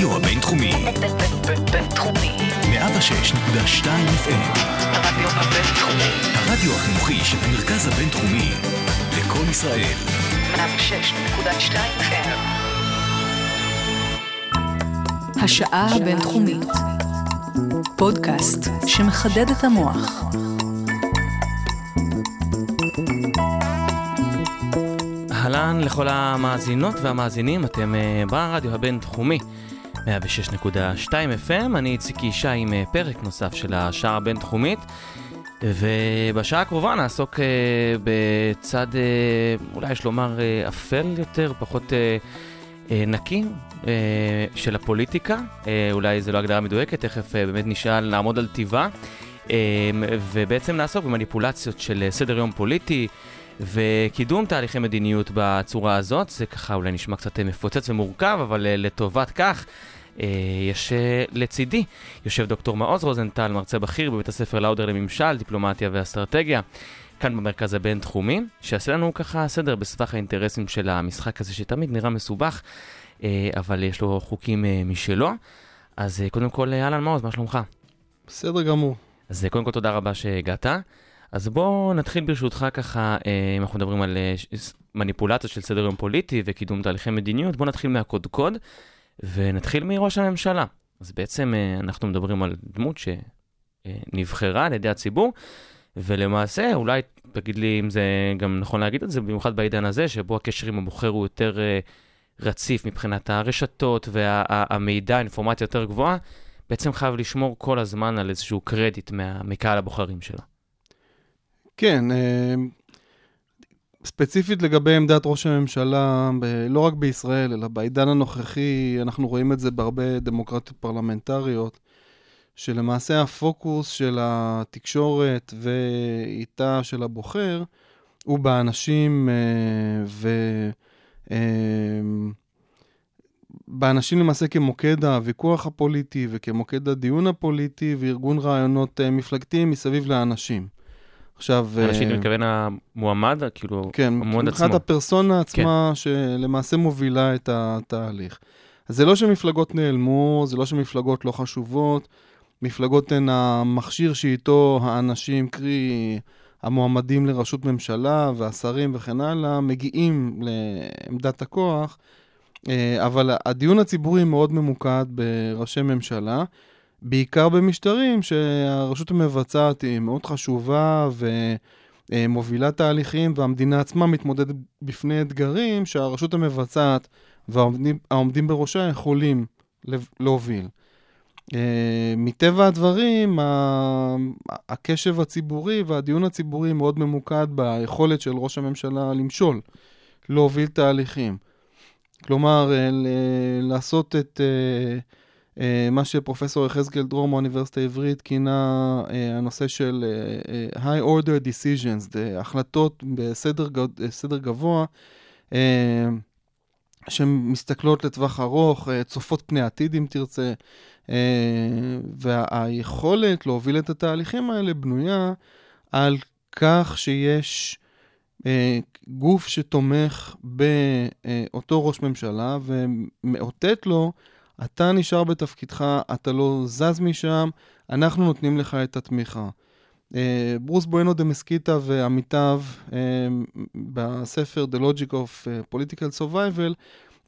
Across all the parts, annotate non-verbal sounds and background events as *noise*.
הרדיו הבינתחומי. בינתחומי. 106.2 FM. הרדיו הבינתחומי. הרדיו החינוכי של המרכז הבינתחומי. לקום ישראל. 106.2 FM. השעה הבינתחומית. פודקאסט שמחדד את המוח. אהלן לכל המאזינות והמאזינים, אתם אה, ברדיו הבינתחומי 106.2 FM, אני איציק ישי עם אה, פרק נוסף של השעה הבינתחומית ובשעה הקרובה נעסוק אה, בצד, אה, אולי יש לומר, אה, אפל יותר, פחות אה, נקי של הפוליטיקה, אולי זו לא הגדרה מדויקת, תכף באמת נשאל לעמוד על טיבה ובעצם נעסוק במניפולציות של סדר יום פוליטי. וקידום תהליכי מדיניות בצורה הזאת, זה ככה אולי נשמע קצת מפוצץ ומורכב, אבל אה, לטובת כך אה, יש אה, לצידי, יושב דוקטור מעוז רוזנטל, מרצה בכיר בבית הספר לאודר לממשל, דיפלומטיה ואסטרטגיה, כאן במרכז הבינתחומי, שיעשה לנו ככה סדר בסבך האינטרסים של המשחק הזה, שתמיד נראה מסובך, אבל יש לו חוקים משלו. אז קודם כל, אה, אהלן מעוז, מה שלומך? בסדר גמור. אז קודם כל תודה רבה שהגעת. אז בואו נתחיל ברשותך ככה, אה, אם אנחנו מדברים על אה, מניפולציות של סדר יום פוליטי וקידום תהליכי מדיניות, בואו נתחיל מהקודקוד ונתחיל מראש הממשלה. אז בעצם אה, אנחנו מדברים על דמות שנבחרה על ידי הציבור, ולמעשה, אולי תגיד לי אם זה גם נכון להגיד את זה, במיוחד בעידן הזה, שבו הקשר עם הבוחר הוא יותר רציף מבחינת הרשתות והמידע, האינפורמציה יותר גבוהה, בעצם חייב לשמור כל הזמן על איזשהו קרדיט מקהל הבוחרים שלו. כן, אה, ספציפית לגבי עמדת ראש הממשלה, לא רק בישראל, אלא בעידן הנוכחי, אנחנו רואים את זה בהרבה דמוקרטיות פרלמנטריות, שלמעשה הפוקוס של התקשורת ואיתה של הבוחר הוא באנשים אה, ו... אה, באנשים למעשה כמוקד הוויכוח הפוליטי וכמוקד הדיון הפוליטי וארגון רעיונות מפלגתיים מסביב לאנשים. עכשיו... אנשים, אה, אתה מתכוון המועמד, כאילו, כן, המועמד מבחינת עצמו. הפרסונה עצמה שלמעשה מובילה את התהליך. אז זה לא שמפלגות נעלמו, זה לא שמפלגות לא חשובות, מפלגות הן המכשיר שאיתו האנשים, קרי המועמדים לראשות ממשלה והשרים וכן הלאה, מגיעים לעמדת הכוח, אה, אבל הדיון הציבורי מאוד ממוקד בראשי ממשלה. בעיקר במשטרים שהרשות המבצעת היא מאוד חשובה ומובילה תהליכים, והמדינה עצמה מתמודדת בפני אתגרים שהרשות המבצעת והעומדים העומדים בראשה יכולים להוביל. אה, מטבע הדברים, הקשב הציבורי והדיון הציבורי מאוד ממוקד ביכולת של ראש הממשלה למשול, להוביל תהליכים. כלומר, אה, לעשות את... אה, מה שפרופסור יחזקאל דרור מהאוניברסיטה העברית כינה אה, הנושא של אה, אה, high order decisions, אה, החלטות בסדר אה, סדר גבוה, אה, שמסתכלות לטווח ארוך, אה, צופות פני עתיד אם תרצה, אה, והיכולת להוביל את התהליכים האלה בנויה על כך שיש אה, גוף שתומך באותו ראש ממשלה ומאותת לו אתה נשאר בתפקידך, אתה לא זז משם, אנחנו נותנים לך את התמיכה. אה, ברוס בואנו דה מסקיטה ועמיתיו אה, בספר The Logic of אה, Political Survival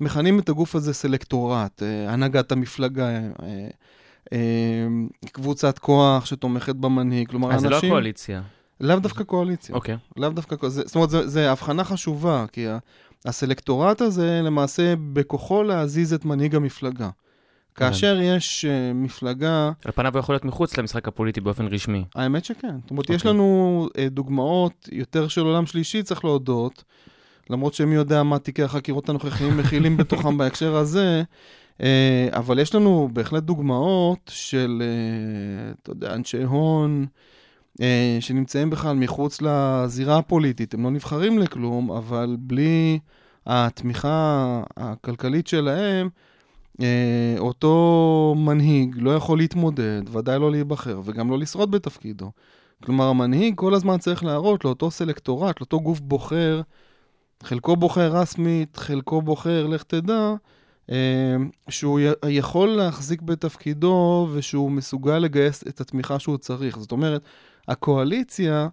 מכנים את הגוף הזה סלקטורט, הנהגת המפלגה, קבוצת כוח שתומכת במנהיג, כלומר אז זה לא אנשים... הקואליציה. לאו דווקא קואליציה. אוקיי. לאו דווקא, קו- זה- זאת אומרת, זה הבחנה חשובה, כי הסלקטורט הזה למעשה בכוחו להזיז את מנהיג המפלגה. כאשר יש uh, מפלגה, על פניו הוא יכול להיות מחוץ למשחק הפוליטי באופן רשמי. האמת שכן. זאת אומרת, יש אוקיי. לנו uh, דוגמאות יותר של עולם שלישי, צריך להודות, למרות שמי יודע מה תיקי החקירות הנוכחיים מכילים בתוכם *laughs* בהקשר הזה, uh, אבל יש לנו בהחלט דוגמאות של, uh, אתה יודע, אנשי הון, שנמצאים בכלל מחוץ לזירה הפוליטית, הם לא נבחרים לכלום, אבל בלי התמיכה הכלכלית שלהם, אה, אותו מנהיג לא יכול להתמודד, ודאי לא להיבחר, וגם לא לשרוד בתפקידו. כלומר, המנהיג כל הזמן צריך להראות לאותו סלקטורט, לאותו גוף בוחר, חלקו בוחר רשמית, חלקו בוחר לך תדע, אה, שהוא יכול להחזיק בתפקידו ושהוא מסוגל לגייס את התמיכה שהוא צריך. זאת אומרת, הקואליציה,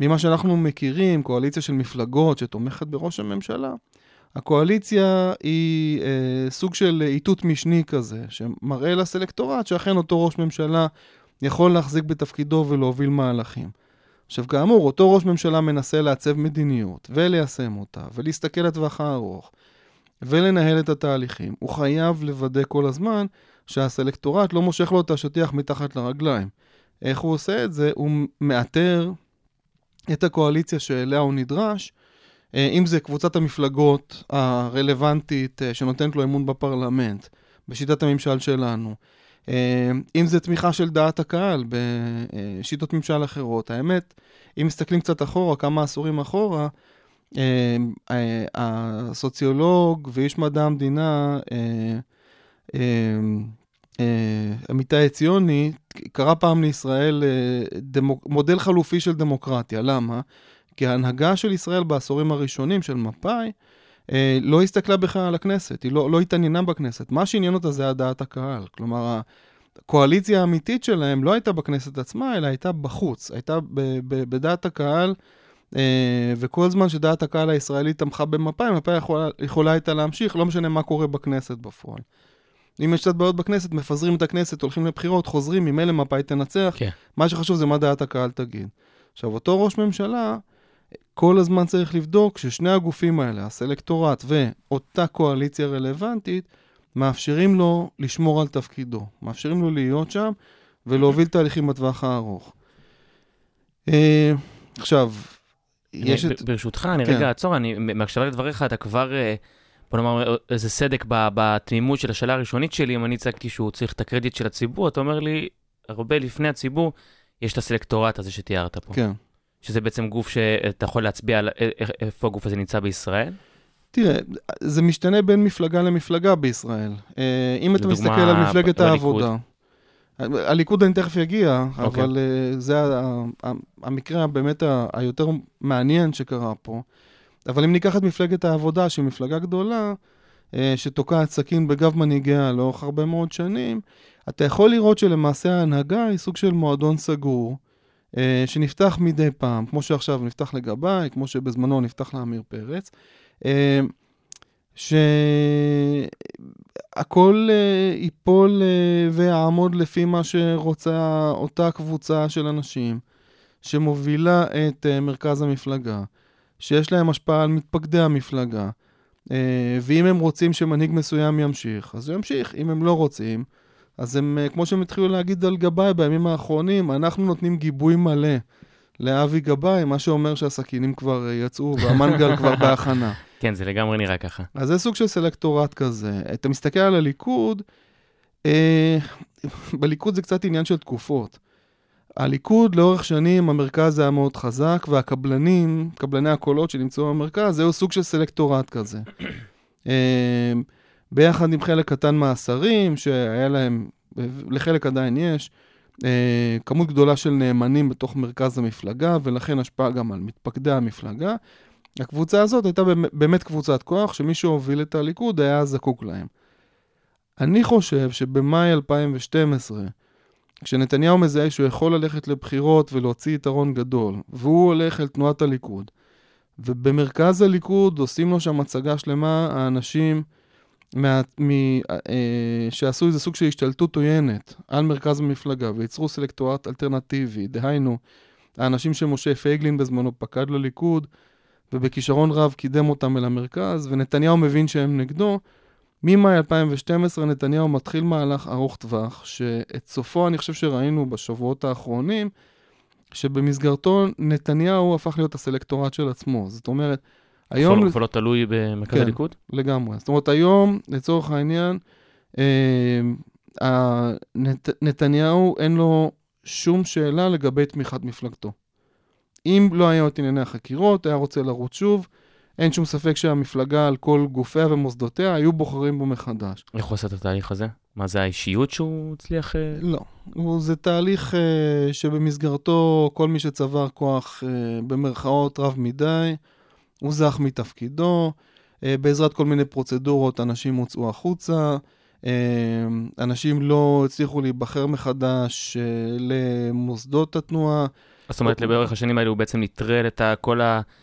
ממה שאנחנו מכירים, קואליציה של מפלגות שתומכת בראש הממשלה, הקואליציה היא אה, סוג של איתות משני כזה, שמראה לסלקטורט שאכן אותו ראש ממשלה יכול להחזיק בתפקידו ולהוביל מהלכים. עכשיו, כאמור, אותו ראש ממשלה מנסה לעצב מדיניות וליישם אותה, ולהסתכל לטווח הארוך, ולנהל את התהליכים. הוא חייב לוודא כל הזמן שהסלקטורט לא מושך לו את השטיח מתחת לרגליים. איך הוא עושה את זה? הוא מאתר את הקואליציה שאליה הוא נדרש, אה, אם זה קבוצת המפלגות הרלוונטית אה, שנותנת לו אמון בפרלמנט, בשיטת הממשל שלנו, אה, אם זה תמיכה של דעת הקהל בשיטות ממשל אחרות. האמת, אם מסתכלים קצת אחורה, כמה עשורים אחורה, הסוציולוג ואיש מדע המדינה, עמיתי עציוני, קרא פעם לישראל דמוק, מודל חלופי של דמוקרטיה. למה? כי ההנהגה של ישראל בעשורים הראשונים של מפא"י אה, לא הסתכלה בכלל על הכנסת, היא לא, לא התעניינה בכנסת. מה שעניין אותה זה הדעת הקהל. כלומר, הקואליציה האמיתית שלהם לא הייתה בכנסת עצמה, אלא הייתה בחוץ, הייתה בדעת הקהל, אה, וכל זמן שדעת הקהל הישראלית תמכה במפא"י, מפא"י יכולה, יכולה הייתה להמשיך, לא משנה מה קורה בכנסת בפועל. אם יש קצת בעיות בכנסת, מפזרים את הכנסת, הולכים לבחירות, חוזרים, ממילא מפא"י תנצח. כן. מה שחשוב זה מה דעת הקהל תגיד. עכשיו, אותו ראש ממשלה, כל הזמן צריך לבדוק ששני הגופים האלה, הסלקטורט ואותה קואליציה רלוונטית, מאפשרים לו לשמור על תפקידו, מאפשרים לו להיות שם ולהוביל תהליכים בטווח הארוך. אה, עכשיו, יש את... ברשותך, אני כן. רגע אעצור, אני מהקשבה לדבריך, אתה כבר, אה, בוא נאמר, איזה סדק בתמימות של השאלה הראשונית שלי, אם אני הצגתי שהוא צריך את הקרדיט של הציבור, אתה אומר לי, הרבה לפני הציבור, יש את הסלקטורט הזה שתיארת פה. כן. שזה בעצם גוף שאתה יכול להצביע על איפה הגוף הזה נמצא בישראל? תראה, זה משתנה בין מפלגה למפלגה בישראל. אה, אם אתה מסתכל על מפלגת. העבודה, הליכוד אני תכף אגיע, אוקיי. אבל אה, זה המקרה באמת היותר מעניין שקרה פה. אבל אם ניקח את מפלגת העבודה, שהיא מפלגה גדולה, אה, שתוקעת סכין בגב מנהיגיה לאורך הרבה מאוד שנים, אתה יכול לראות שלמעשה ההנהגה היא סוג של מועדון סגור, אה, שנפתח מדי פעם, כמו שעכשיו נפתח לגביי, כמו שבזמנו נפתח לעמיר פרץ. אה, שהכל ייפול ויעמוד לפי מה שרוצה אותה קבוצה של אנשים שמובילה את מרכז המפלגה, שיש להם השפעה על מתפקדי המפלגה, אה, ואם הם רוצים שמנהיג מסוים ימשיך, אז הוא ימשיך. אם הם לא רוצים, אז הם, אה, כמו שהם התחילו להגיד על גבאי בימים האחרונים, אנחנו נותנים גיבוי מלא לאבי גבאי, מה שאומר שהסכינים כבר אה, יצאו *laughs* והמנגל כבר בהכנה. כן, זה לגמרי נראה ככה. אז זה סוג של סלקטורט כזה. אתה מסתכל על הליכוד, אה, *laughs* בליכוד זה קצת עניין של תקופות. הליכוד לאורך שנים, המרכז היה מאוד חזק, והקבלנים, קבלני הקולות שנמצאו במרכז, זהו סוג של סלקטורט כזה. *clears throat* אה, ביחד עם חלק קטן מהשרים, שהיה להם, לחלק עדיין יש, אה, כמות גדולה של נאמנים בתוך מרכז המפלגה, ולכן השפעה גם על מתפקדי המפלגה. הקבוצה הזאת הייתה באמת- קבוצת כוח, שמי שהוביל את הליכוד היה זקוק להם. אני חושב שבמאי 2012, כשנתניהו מזהה שהוא יכול ללכת לבחירות ולהוציא יתרון גדול, והוא הולך אל תנועת הליכוד, ובמרכז הליכוד עושים לו שם הצגה שלמה, האנשים מה, מ, אה, שעשו איזה סוג של השתלטות עוינת על מרכז המפלגה וייצרו סלקטורט אלטרנטיבי, דהיינו, האנשים שמשה פייגלין בזמנו פקד לליכוד, ובכישרון רב קידם אותם אל המרכז, ונתניהו מבין שהם נגדו. ממאי 2012 נתניהו מתחיל מהלך ארוך טווח, שאת סופו אני חושב שראינו בשבועות האחרונים, שבמסגרתו נתניהו הפך להיות הסלקטורט של עצמו. זאת אומרת, היום... כבר- כבר לא תלוי במרכז כן. הליכוד? לגמרי. זאת אומרת, היום, לצורך העניין, אה, נת, נתניהו אין לו שום שאלה לגבי תמיכת מפלגתו. אם לא היה את ענייני החקירות, היה רוצה לרוץ שוב, אין שום ספק שהמפלגה על כל גופיה ומוסדותיה היו בוחרים בו מחדש. איך הוא עשה את התהליך הזה? מה זה האישיות שהוא הצליח... אה, לא, הוא- זה תהליך אה, שבמסגרתו כל מי שצבר כוח אה, במרכאות רב מדי, הוא זך מתפקידו. אה, בעזרת כל מיני פרוצדורות אנשים הוצאו החוצה, אה, אנשים לא הצליחו להיבחר מחדש אה, למוסדות התנועה. זאת אומרת, לאורך השנים האלה הוא בעצם נטרל את ה- כל הסלקטוריאלים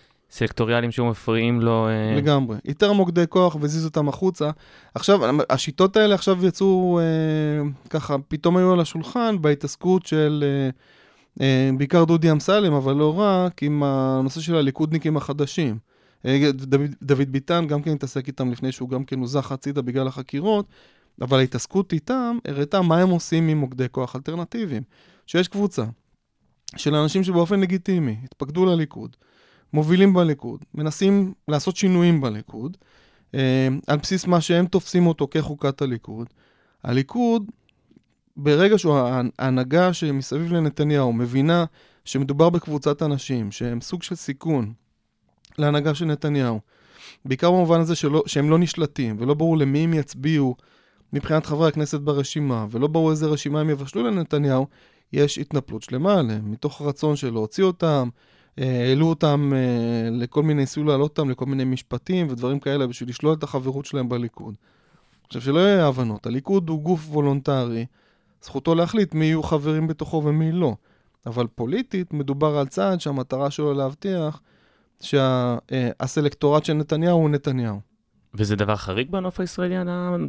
שהיו מפריעים לו. אה, לגמרי. איתר מוקדי כוח והזיז אותם החוצה. עכשיו, השיטות האלה עכשיו יצאו אה, ככה, פתאום היו על השולחן בהתעסקות של אה, אה, בעיקר דודי אמסלם, אבל לא רק, עם הנושא של הליכודניקים החדשים. אה, דוד, דוד ביטן גם כן התעסק איתם לפני שהוא גם כן הוזח הצידה בגלל החקירות, אבל ההתעסקות איתם הראתה מה הם עושים עם מוקדי כוח אלטרנטיביים. שיש קבוצה של אנשים שבאופן לגיטימי התפקדו לליכוד, מובילים בליכוד, מנסים לעשות שינויים בליכוד, אה, על בסיס מה שהם תופסים אותו כחוקת הליכוד. הליכוד, ברגע שההנהגה שמסביב לנתניהו מבינה שמדובר בקבוצת אנשים שהם סוג של סיכון להנהגה של נתניהו, בעיקר במובן הזה שלא, שהם לא נשלטים ולא ברור למי הם יצביעו מבחינת חברי הכנסת ברשימה, ולא ברור איזה רשימה הם יבשלו לנתניהו, יש התנפלות שלמה עליהם, מתוך רצון של להוציא אותם, העלו אותם אה, לכל מיני, ניסו להעלות אותם לכל מיני משפטים ודברים כאלה בשביל לשלול את החברות שלהם בליכוד. עכשיו, שלא יהיה הבנות, הליכוד הוא גוף וולונטרי, זכותו להחליט מי יהיו חברים בתוכו ומי לא. אבל פוליטית מדובר על צעד שהמטרה שלו להבטיח שה selectorate של נתניהו הוא נתניהו. וזה דבר חריג בנוף הישראלי,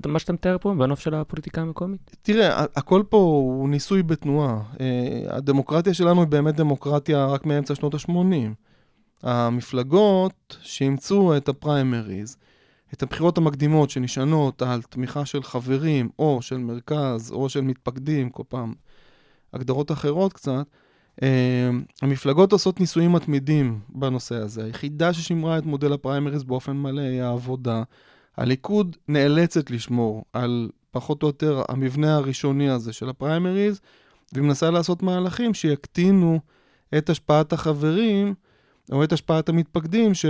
מה שאתה מתאר פה, בנוף של הפוליטיקה המקומית? תראה, הכל פה הוא ניסוי בתנועה. אה, הדמוקרטיה שלנו היא באמת דמוקרטיה רק מאמצע שנות ה-80. המפלגות שאימצו את הפריימריז, את הבחירות המקדימות שנשענות על תמיכה של חברים, או של מרכז, או של מתפקדים, כל פעם הגדרות אחרות קצת, אה, המפלגות עושות ניסויים מתמידים בנושא הזה. היחידה ששימרה את מודל הפריימריז באופן מלא היא העבודה. הליכוד נאלצת לשמור על פחות או יותר המבנה הראשוני הזה של הפריימריז, והיא מנסה לעשות מהלכים שיקטינו את השפעת החברים, או את השפעת המתפקדים, שה...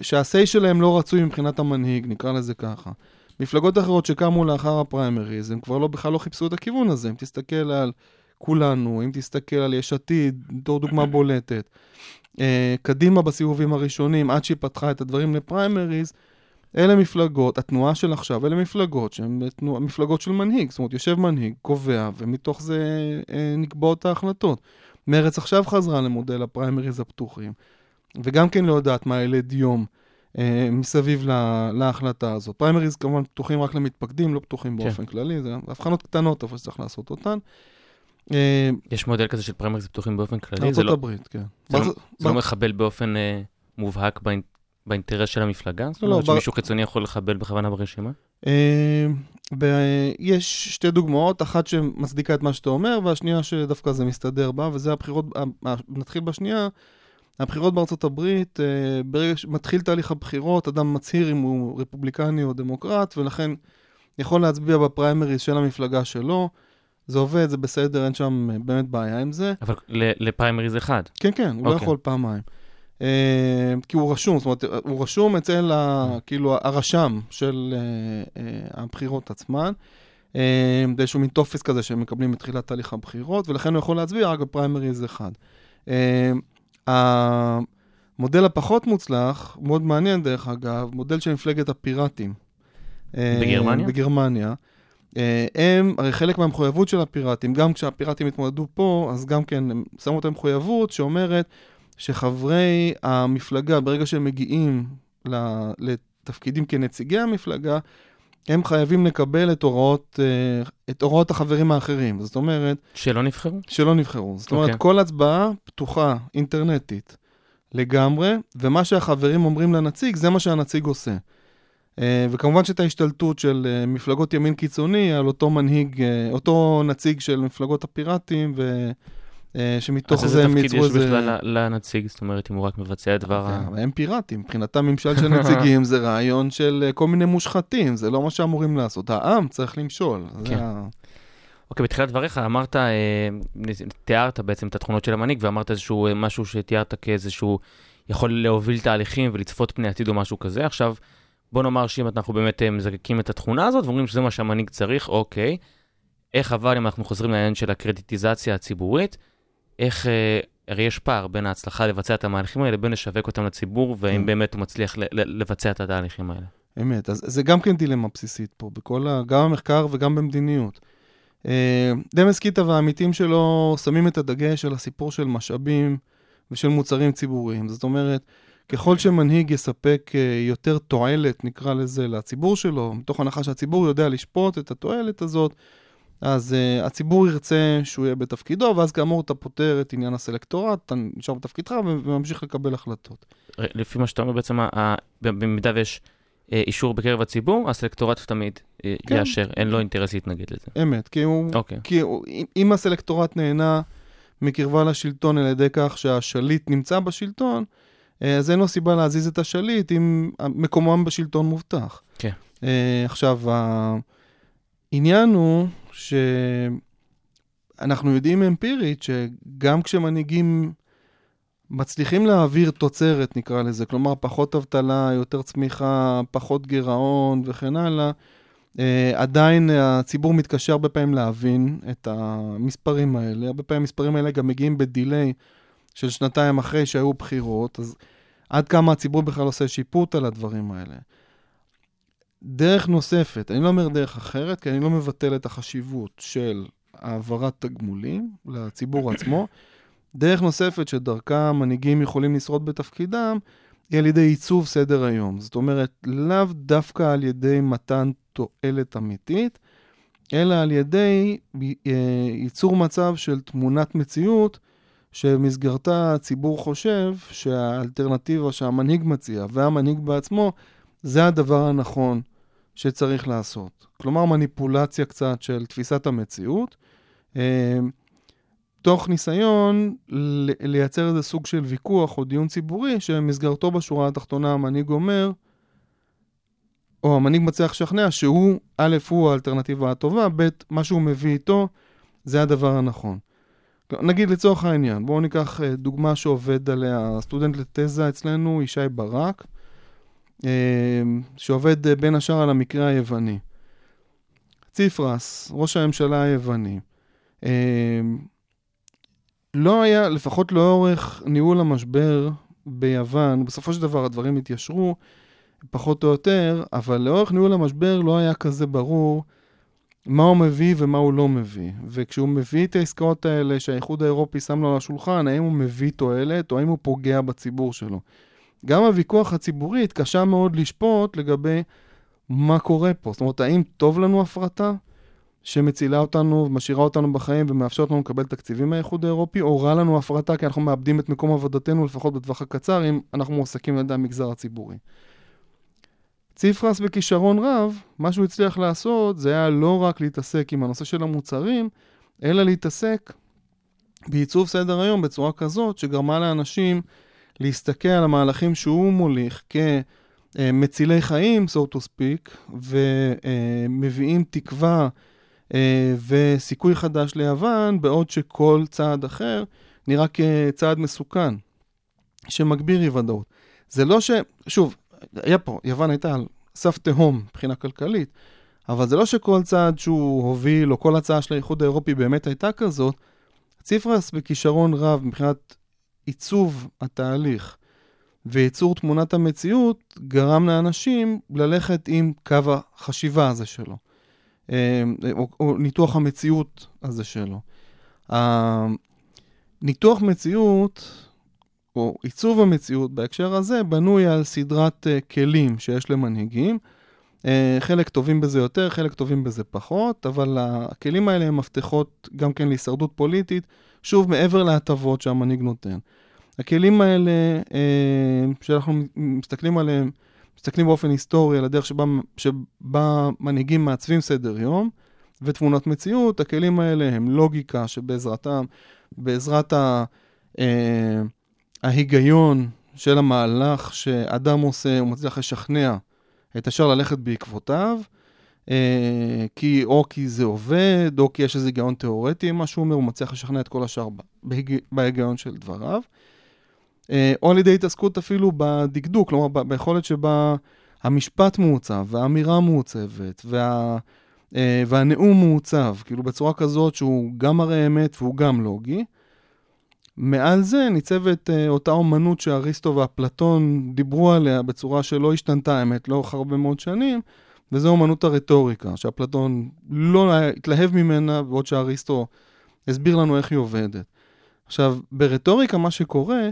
שה-say שלהם לא רצוי מבחינת המנהיג, נקרא לזה ככה. מפלגות אחרות שקמו לאחר הפריימריז, הם כבר לא, בכלל לא חיפשו את הכיוון הזה. אם תסתכל על כולנו, אם תסתכל על יש עתיד, בתור דוגמה בולטת, אה, קדימה בסיבובים הראשונים, עד שהיא פתחה את הדברים לפריימריז, אלה מפלגות, התנועה של עכשיו, אלה מפלגות שהן תנוע, מפלגות של מנהיג. זאת אומרת, יושב מנהיג, קובע, ומתוך זה אה, נקבעות ההחלטות. מרצ עכשיו חזרה למודל הפריימריז הפתוחים, וגם כן לא יודעת מה ילד יום מסביב לה, להחלטה הזאת. פריימריז כמובן פתוחים רק למתפקדים, לא פתוחים כן. באופן כללי, זה הבחנות קטנות, אבל שצריך לעשות אותן. אה, יש מודל כזה של פריימריז פתוחים באופן כללי? זה ארצות לא, הברית, כן. זה לא, זה לא מחבל באופן אה, מובהק באינ- באינטרס של המפלגה? זאת לא, אומרת בר- שמישהו חיצוני יכול לחבל בכוונה ברשימה? אה, ב- יש שתי דוגמאות, אחת שמצדיקה את מה שאתה אומר, והשנייה שדווקא זה מסתדר בה, וזה הבחירות, נתחיל בשנייה. הבחירות בארצות הברית, אה, ברגע שמתחיל תהליך הבחירות, אדם מצהיר אם הוא רפובליקני או דמוקרט, ולכן יכול להצביע בפריימריז של המפלגה שלו. זה עובד, זה בסדר, אין שם אה, באמת בעיה עם זה. אבל לפריימריז אחד. כן, כן, הוא לא אוקיי. יכול פעמיים. אה, כי הוא רשום, זאת אומרת, הוא רשום אצל, ה, כאילו, הרשם של אה, אה, הבחירות עצמן. אה, זה איזשהו מין טופס כזה שהם מקבלים בתחילת תהליך הבחירות, ולכן הוא יכול להצביע רק בפריימריז אחד. המודל הפחות מוצלח, מאוד מעניין דרך אגב, מודל של מפלגת הפיראטים. אה, בגרמניה? בגרמניה. אה, הם, הרי חלק מהמחויבות של הפיראטים, גם כשהפיראטים התמודדו פה, אז גם כן הם שמו את המחויבות שאומרת שחברי המפלגה, ברגע שהם מגיעים לתפקידים כנציגי המפלגה, הם חייבים לקבל את הוראות, אה, את הוראות החברים האחרים. זאת אומרת, שלא נבחרו? שלא נבחרו. זאת אומרת, אוקיי. כל הצבעה פתוחה, אינטרנטית, לגמרי, ומה שהחברים אומרים לנציג, זה מה שהנציג עושה. אה, וכמובן שאת ההשתלטות של אה, מפלגות ימין קיצוני על אותו מנהיג, אותו נציג של מפלגות הפיראטים, ושמתוך אז זה איזה הם תפקיד ייצרו יש איזה... בכלל ל- לנציג? זאת אומרת, אם הוא רק מבצע את דבר ה... אבל הם פיראטים, מבחינתם ממשל של נציגים *laughs* זה רעיון של אה, כל מיני מושחתים, זה לא מה שאמורים לעשות. העם צריך למשול. זה כן. אוקיי, בתחילת דבריך אמרת, אה, תיארת בעצם את התכונות של המנהיג, ואמרת איזשהו אה, משהו שתיארת כאיזשהו יכול להוביל תהליכים ולצפות פני עתיד או משהו כזה. עכשיו, בוא נאמר שאם אנחנו באמת אה, מזקקים את התכונה הזאת ואומרים שזה מה שהמנהיג צריך, אוקיי. איך אבל אם אנחנו חוזרים לעניין של הקרדיטיזציה הציבורית, איך אה, הרי יש פער בין ההצלחה לבצע את המהלכים האלה לבין לשווק אותם לציבור, והאם כן. באמת הוא מצליח לבצע את התהליכים האלה. אמת, אז זה גם כן דילמה בסיסית פה, בכל ה... גם במחקר וגם במדיניות. אה, דמס קיטה והעמיתים שלו שמים את הדגש על הסיפור של משאבים ושל מוצרים ציבוריים. זאת אומרת, ככל שמנהיג יספק אה, יותר תועלת, נקרא לזה, לציבור שלו, מתוך הנחה שהציבור יודע לשפוט את התועלת הזאת, אז uh, הציבור ירצה שהוא יהיה בתפקידו, ואז כאמור אתה פותר את עניין הסלקטורט, אתה נשאר בתפקידך וממשיך לקבל החלטות. ר- לפי מה שאתה אומר בעצם, במידה ויש אה, אישור בקרב הציבור, הסלקטורט תמיד אה, כן. יאשר, אין לו אינטרס להתנגד לזה. אמת, כי, הוא, אוקיי. כי הוא, אם- הסלקטורט נהנה מקרבה לשלטון על ידי כך שהשליט נמצא בשלטון, אה, אז אין לו סיבה להזיז את השליט אם מקומם בשלטון מובטח. כן. אה, עכשיו, העניין הוא שאנחנו יודעים אמפירית שגם כשמנהיגים מצליחים להעביר תוצרת, נקרא לזה, כלומר פחות אבטלה, יותר צמיחה, פחות גירעון וכן הלאה, Uh, עדיין הציבור מתקשה הרבה פעמים להבין את המספרים האלה. הרבה פעמים המספרים האלה גם מגיעים בדיליי של שנתיים אחרי שהיו בחירות, אז עד כמה הציבור בכלל עושה שיפוט על הדברים האלה. דרך נוספת, אני לא אומר דרך אחרת, כי אני לא מבטל את החשיבות של העברת תגמולים לציבור *coughs* עצמו. דרך נוספת שדרכה מנהיגים יכולים לשרוד בתפקידם, היא על ידי עיצוב סדר היום. זאת אומרת, לאו דווקא על ידי מתן תועלת אמיתית, אלא על ידי אה, ייצור מצב של תמונת מציאות, שבמסגרתה הציבור חושב שהאלטרנטיבה שהמנהיג מציע והמנהיג בעצמו, זה הדבר הנכון שצריך לעשות. כלומר, מניפולציה קצת של תפיסת המציאות. אה, תוך ניסיון לייצר איזה סוג של ויכוח או דיון ציבורי, שבמסגרתו בשורה התחתונה המנהיג אומר, או המנהיג מצליח לשכנע שהוא, א', הוא האלטרנטיבה הטובה, ב', מה שהוא מביא איתו, זה הדבר הנכון. נגיד לצורך העניין, בואו ניקח אה, דוגמה שעובד עליה סטודנט לתזה אצלנו, ישי ברק, שעובד בין השאר על המקרה היווני. ציפרס, ראש הממשלה היווני, לא היה, לפחות לאורך ניהול המשבר ביוון, בסופו של דבר הדברים התיישרו, פחות או יותר, אבל לאורך ניהול המשבר לא היה כזה ברור מה הוא מביא ומה הוא לא מביא. וכשהוא מביא את העסקאות האלה שהאיחוד האירופי שם לו על השולחן, האם הוא מביא תועלת או האם הוא פוגע בציבור שלו. גם הוויכוח הציבורי התקשה מאוד לשפוט לגבי מה קורה פה. זאת אומרת, האם טוב לנו הפרטה? שמצילה אותנו ומשאירה אותנו בחיים ומאפשרת לנו לקבל תקציבים מהאיחוד האירופי, או רע לנו הפרטה כי אנחנו מאבדים את מקום עבודתנו, לפחות בטווח הקצר, אם אנחנו מועסקים על ידי המגזר הציבורי. ציפרס בכישרון רב, מה שהוא הצליח לעשות זה היה לא רק להתעסק עם הנושא של המוצרים, אלא להתעסק בעיצוב סדר היום בצורה כזאת שגרמה לאנשים להסתכל על המהלכים שהוא מוליך כמצילי חיים, so to speak, ומביאים תקווה וסיכוי חדש ליוון, בעוד שכל צעד אחר נראה כצעד מסוכן, שמגביר אי ודאות. זה לא ש... שוב, היה פה, יוון הייתה על סף תהום מבחינה כלכלית, אבל זה לא שכל צעד שהוא הוביל, או כל הצעה של האיחוד האירופי באמת הייתה כזאת. ציפרס בכישרון רב מבחינת עיצוב התהליך וייצור תמונת המציאות, גרם לאנשים ללכת עם קו החשיבה הזה שלו. או, או ניתוח המציאות הזה שלו. ניתוח מציאות, או עיצוב המציאות בהקשר הזה, בנוי על סדרת uh, כלים שיש למנהיגים. Uh, חלק טובים בזה יותר, חלק טובים בזה פחות, אבל הכלים האלה הם מפתחות גם כן להישרדות פוליטית, שוב, מעבר להטבות שהמנהיג נותן. הכלים האלה, uh, שאנחנו מסתכלים עליהם, מסתכלים באופן היסטורי על הדרך שבה, שבה מנהיגים מעצבים סדר יום ותמונות מציאות, הכלים האלה הם לוגיקה שבעזרתם, בעזרת ה, אה, ההיגיון של המהלך שאדם עושה, הוא מצליח לשכנע את השאר ללכת בעקבותיו, אה, כי, או כי זה עובד, או כי יש איזה היגיון תיאורטי, מה שהוא אומר, הוא מצליח לשכנע את כל השאר בהיג... בהיגיון של דבריו. או על ידי התעסקות אפילו בדקדוק, כלומר ביכולת שבה המשפט מעוצב, והאמירה מעוצבת, וה, והנאום מעוצב, כאילו בצורה כזאת שהוא גם מראה אמת והוא גם לוגי. מעל זה ניצבת אה, אותה אומנות שאריסטו ואפלטון דיברו עליה בצורה שלא השתנתה, האמת, לאורך הרבה מאוד שנים, וזו אומנות הרטוריקה, שאפלטון לא התלהב ממנה, בעוד שאריסטו הסביר לנו איך היא עובדת. עכשיו, ברטוריקה מה שקורה,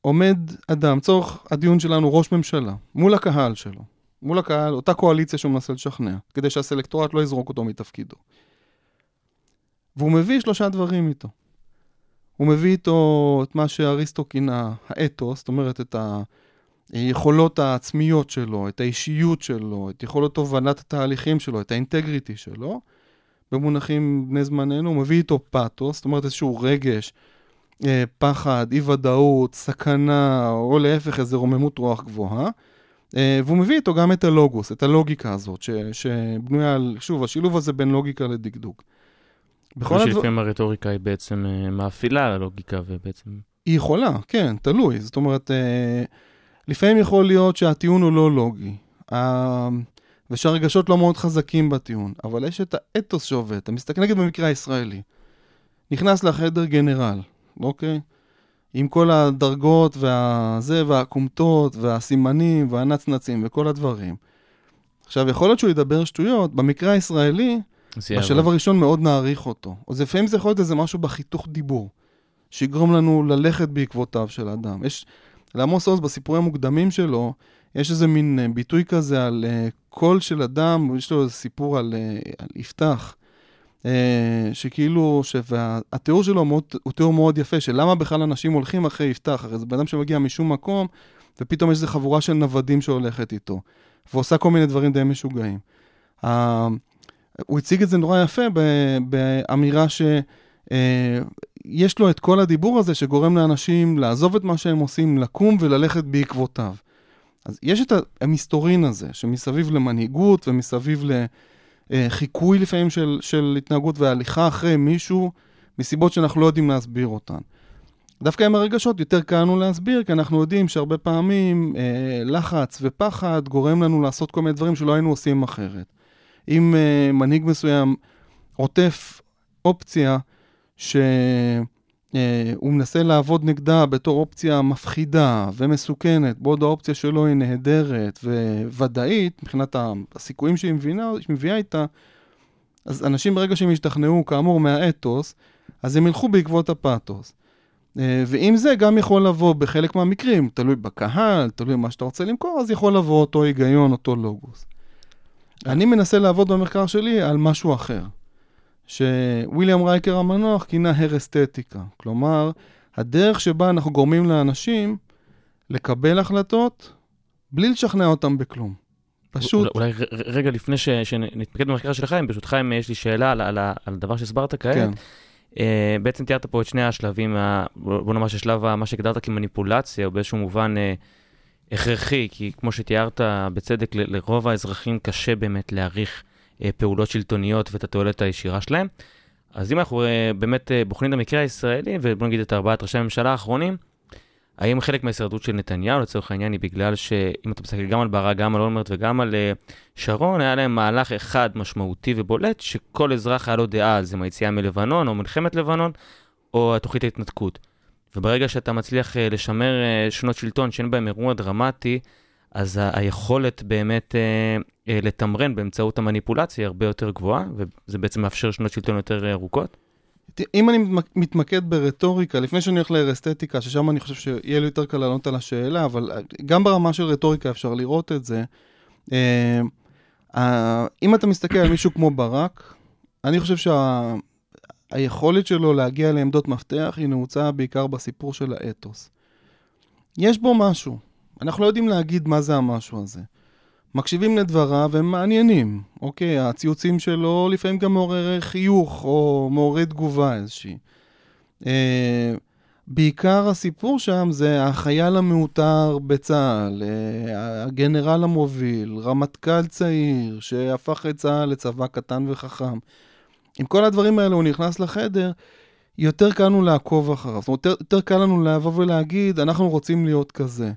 עומד אדם, צורך הדיון שלנו, ראש ממשלה, מול הקהל שלו, מול הקהל, אותה קואליציה שהוא מנסה לשכנע, כדי שהסלקטורט לא יזרוק אותו מתפקידו. והוא מביא שלושה דברים איתו. הוא מביא איתו את מה שאריסטו כינה האתוס, זאת אומרת את היכולות העצמיות שלו, את האישיות שלו, את יכולות תובנת התהליכים שלו, את האינטגריטי שלו. במונחים בני זמננו, הוא מביא איתו פאתוס, זאת אומרת איזשהו רגש, אה, פחד, אי ודאות, סכנה, או להפך איזו רוממות רוח גבוהה. אה, והוא מביא איתו גם את הלוגוס, את הלוגיקה הזאת, ש, שבנויה על, שוב, השילוב הזה בין לוגיקה לדקדוק. בכל הדבר... שלפעמים הרטוריקה היא בעצם אה, מאפילה על הלוגיקה ובעצם... היא יכולה, כן, תלוי. זאת אומרת, אה, לפעמים יכול להיות שהטיעון הוא לא לוגי, אה, ושהרגשות לא מאוד חזקים בטיעון, אבל יש את האתוס שעובד. אתה מסתכל נגיד במקרה הישראלי. נכנס לחדר גנרל, אוקיי? עם כל הדרגות והזה, והכומתות, והסימנים, והנצנצים, וכל הדברים. עכשיו, יכול להיות שהוא ידבר שטויות, במקרה הישראלי, בשלב הראשון מאוד נעריך אותו. או זה לפעמים זה יכול להיות איזה משהו בחיתוך דיבור, שיגרום לנו ללכת בעקבותיו של אדם. יש, לעמוס עוז בסיפורים המוקדמים שלו, יש איזה מין אה, ביטוי כזה על uh, קול של אדם, יש לו איזה סיפור על, uh, על יפתח, uh, שכאילו, והתיאור שלו מאוד, הוא תיאור מאוד יפה, של למה בכלל אנשים הולכים אחרי יפתח, הרי זה בן אדם שמגיע משום מקום, ופתאום יש איזו חבורה של נוודים שהולכת איתו, ועושה כל מיני דברים די משוגעים. הוא הציג את זה נורא יפה באמירה שיש לו את כל הדיבור הזה שגורם לאנשים לעזוב את מה שהם עושים, לקום וללכת בעקבותיו. אז יש את המסתורין הזה, שמסביב למנהיגות ומסביב לחיקוי לפעמים של, של התנהגות והליכה אחרי מישהו, מסיבות שאנחנו לא יודעים להסביר אותן. דווקא עם הרגשות יותר קל לנו להסביר, כי אנחנו יודעים שהרבה פעמים אה, לחץ ופחד גורם לנו לעשות כל מיני דברים שלא היינו עושים אחרת. אם uh, מנהיג מסוים עוטף אופציה שהוא uh, מנסה לעבוד נגדה בתור אופציה מפחידה ומסוכנת, בעוד האופציה שלו היא נהדרת וודאית מבחינת הסיכויים שהיא מבינה, מביאה איתה, אז אנשים ברגע שהם ישתכנעו כאמור מהאתוס, אז הם ילכו בעקבות הפאתוס. Uh, ועם זה גם יכול לבוא בחלק מהמקרים, תלוי בקהל, תלוי במה שאתה רוצה למכור, אז יכול לבוא אותו היגיון, אותו לוגוס. אני מנסה לעבוד במחקר שלי על משהו אחר, שוויליאם רייקר המנוח כינה הרסתטיקה. כלומר, הדרך שבה אנחנו גורמים לאנשים לקבל החלטות בלי לשכנע אותם בכלום. פשוט, אולי, אולי רגע לפני ש, שנתמקד במחקר של חיים, ברשותך, אם יש לי שאלה על, על, על הדבר שהסברת כעת. כן, Uh, בעצם תיארת פה את שני השלבים, ה- בוא נאמר ששלב ה- מה שהגדרת כמניפולציה, הוא באיזשהו מובן uh, הכרחי, כי כמו שתיארת בצדק, לרוב האזרחים קשה באמת להעריך uh, פעולות שלטוניות ואת התועלת הישירה שלהם. אז אם אנחנו uh, באמת uh, בוחנים את המקרה הישראלי, ובוא נגיד את ארבעת ראשי הממשלה האחרונים, האם חלק מההישרדות של נתניהו, לצורך העניין, היא בגלל שאם אתה מסתכל גם על ברק, גם על אולמרט וגם על שרון, היה להם מהלך אחד משמעותי ובולט, שכל אזרח היה לו דעה על זה, מהיציאה מלבנון, או מלחמת לבנון, או תוכנית ההתנתקות. וברגע שאתה מצליח uh, לשמר uh, שנות שלטון שאין בהם אירוע דרמטי, אז היכולת באמת uh, לתמרן באמצעות המניפולציה היא הרבה יותר גבוהה, וזה בעצם מאפשר שנות שלטון יותר ארוכות. אם אני מתמק- מתמקד ברטוריקה, לפני שאני הולך להרסתטיקה, ששם אני חושב שיהיה לי יותר קל לענות על השאלה, אבל אה, גם ברמה של רטוריקה אפשר לראות את זה. אה, אה, אם אתה מסתכל על מישהו כמו ברק, אני חושב שהיכולת שלו להגיע לעמדות מפתח היא נעוצה בעיקר בסיפור של האתוס. יש בו משהו, אנחנו לא יודעים להגיד מה זה המשהו הזה. מקשיבים לדבריו, הם מעניינים. אוקיי, הציוצים שלו לפעמים גם מעורר חיוך או מעורר תגובה איזושהי. אה, בעיקר הסיפור שם זה החייל המעוטר בצה"ל, אה, הגנרל המוביל, רמטכ"ל צעיר שהפך את צה"ל לצבא קטן וחכם. עם כל הדברים האלה הוא נכנס לחדר, יותר קל לנו לעקוב אחריו. זאת אומרת, יותר, יותר קל לנו לבוא ולהגיד, אנחנו רוצים להיות כזה.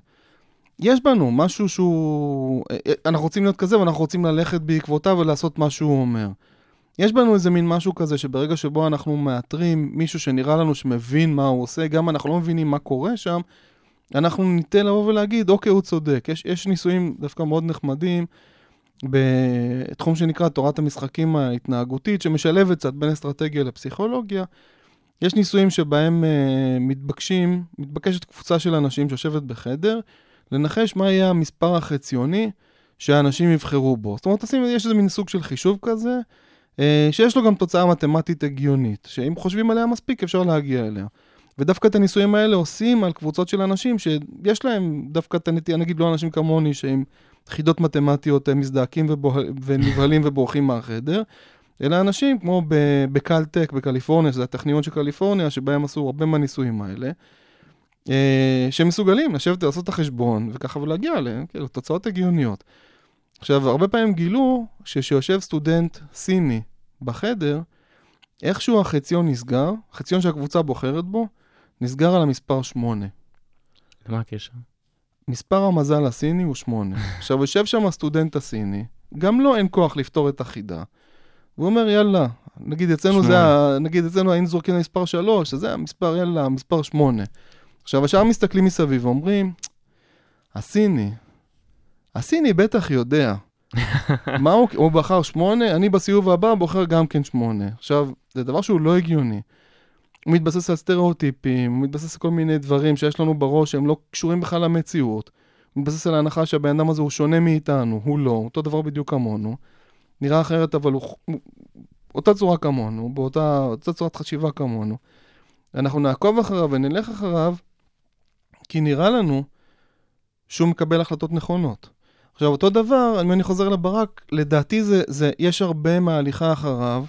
יש בנו משהו שהוא... אה, אנחנו רוצים להיות כזה ואנחנו רוצים ללכת בעקבותיו ולעשות מה שהוא אומר. יש בנו איזה מין משהו כזה שברגע שבו אנחנו מאתרים מישהו שנראה לנו שמבין מה הוא עושה, גם אנחנו לא מבינים מה קורה שם, אנחנו ניתן לבוא ולהגיד, אוקיי, הוא צודק. יש, יש ניסויים דווקא מאוד נחמדים בתחום שנקרא תורת המשחקים ההתנהגותית, שמשלבת קצת בין אסטרטגיה לפסיכולוגיה. יש ניסויים שבהם uh, מתבקשים, מתבקשת קבוצה של אנשים שיושבת בחדר, לנחש מה יהיה המספר החציוני שהאנשים יבחרו בו. זאת אומרת, יש איזה מין סוג של חישוב כזה, uh, שיש לו גם תוצאה מתמטית הגיונית, שאם חושבים עליה מספיק אפשר להגיע אליה. ודווקא את הניסויים האלה עושים על קבוצות של אנשים שיש להם דווקא את הנטייה, נגיד לא אנשים כמוני, שעם חידות מתמטיות הם מזדעקים ונבהלים ובורחים מהחדר, אלא אנשים כמו בקלטק בקליפורניה, שזה הטכניון של קליפורניה, שבהם עשו הרבה מהניסויים האלה, אה, שמסוגלים לשבת ולעשות את החשבון, וככה ולהגיע אליהם, כאילו, תוצאות הגיוניות. עכשיו, הרבה פעמים גילו שכשיושב סטודנט סיני בחדר, איכשהו החציון נסגר, החציון שהקבוצה בוחרת בו, נסגר על המספר 8. מה הקשר? מספר המזל הסיני הוא 8. עכשיו, יושב שם הסטודנט הסיני, גם לו אין כוח לפתור את החידה. הוא אומר, יאללה, נגיד אצלנו זה, ה... נגיד אצלנו היינו זורקים למספר 3, אז זה המספר, יאללה, המספר 8. עכשיו, השאר מסתכלים מסביב ואומרים, הסיני, הסיני בטח יודע. *laughs* מה הוא, הוא בחר 8, אני בסיבוב הבא בוחר גם כן 8. עכשיו, זה דבר שהוא לא הגיוני. הוא מתבסס על סטריאוטיפים, הוא מתבסס על כל מיני דברים שיש לנו בראש שהם לא קשורים בכלל למציאות. הוא מתבסס על ההנחה שהבן אדם הזה הוא שונה מאיתנו, הוא לא, אותו דבר בדיוק כמונו. נראה אחרת, אבל הוא, אותה צורה כמונו, באותה אותה צורת חשיבה כמונו. אנחנו נעקוב אחריו ונלך אחריו, כי נראה לנו שהוא מקבל החלטות נכונות. עכשיו, אותו דבר, אם אני חוזר לברק, לדעתי זה, זה, יש הרבה מההליכה אחריו,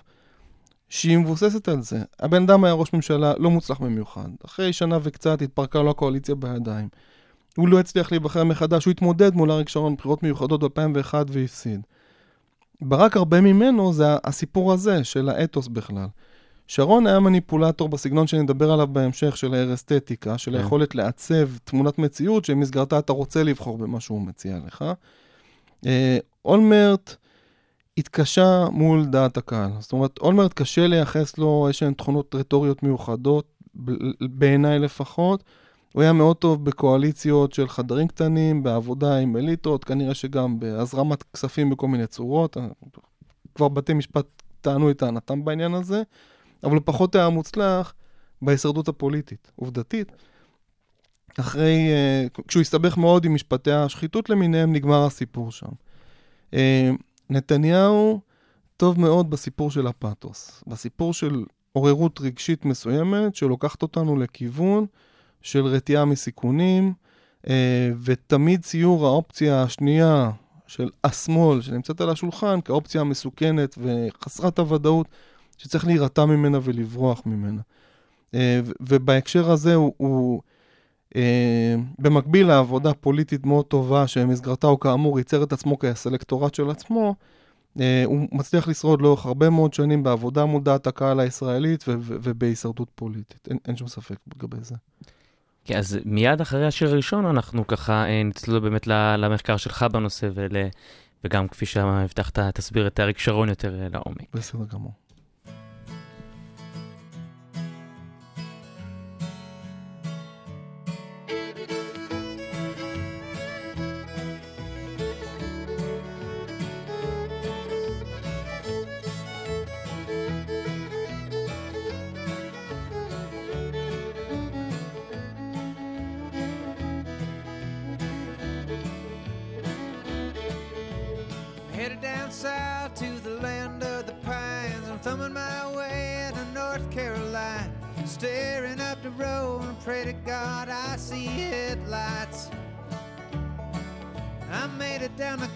שהיא מבוססת על זה. הבן אדם היה ראש ממשלה לא מוצלח במיוחד. אחרי שנה וקצת התפרקה לו הקואליציה בידיים. הוא לא הצליח להיבחר מחדש, הוא התמודד מול אריק שרון בבחירות מיוחדות ב-2001 והפסיד. ברק הרבה ממנו זה הסיפור הזה של האתוס בכלל. שרון היה מניפולטור בסגנון שנדבר עליו בהמשך, של הארסתטיקה, של כן. היכולת לעצב תמונת מציאות שבמסגרתה אתה רוצה לבחור במה שהוא מציע לך. אה, אולמרט התקשה מול דעת הקהל. זאת אומרת, אולמרט קשה לייחס לו איזשהן תכונות רטוריות מיוחדות, בעיניי לפחות. הוא היה מאוד טוב בקואליציות של חדרים קטנים, בעבודה עם אליטות, כנראה שגם בהזרמת כספים בכל מיני צורות. כבר בתי משפט טענו את טענתם בעניין הזה, אבל הוא פחות היה מוצלח בהישרדות הפוליטית, עובדתית. אחרי, uh, כשהוא הסתבך מאוד עם משפטי השחיתות למיניהם, נגמר הסיפור שם. נתניהו טוב מאוד בסיפור של הפאתוס, בסיפור של עוררות רגשית מסוימת שלוקחת אותנו לכיוון של רתיעה מסיכונים, אה, ותמיד ציור האופציה השנייה של השמאל שנמצאת על השולחן כאופציה המסוכנת וחסרת הוודאות שצריך להירתע ממנה ולברוח ממנה. אה, ובהקשר הזה הוא, הוא במקביל לעבודה פוליטית מאוד טובה שבמסגרתה הוא כאמור ייצר את עצמו כסלקטורט של עצמו, הוא מצליח לשרוד לאורך הרבה מאוד שנים בעבודה מודעת הקהל הישראלית ובהישרדות פוליטית, אין, אין שום ספק לגבי זה. כן, אז מיד אחרי השיר הראשון אנחנו ככה אה, נצלול באמת למחקר שלך בנושא ול... וגם כפי שהבטחת, תסביר את אריק שרון יותר אה, לעומק. בסדר גמור.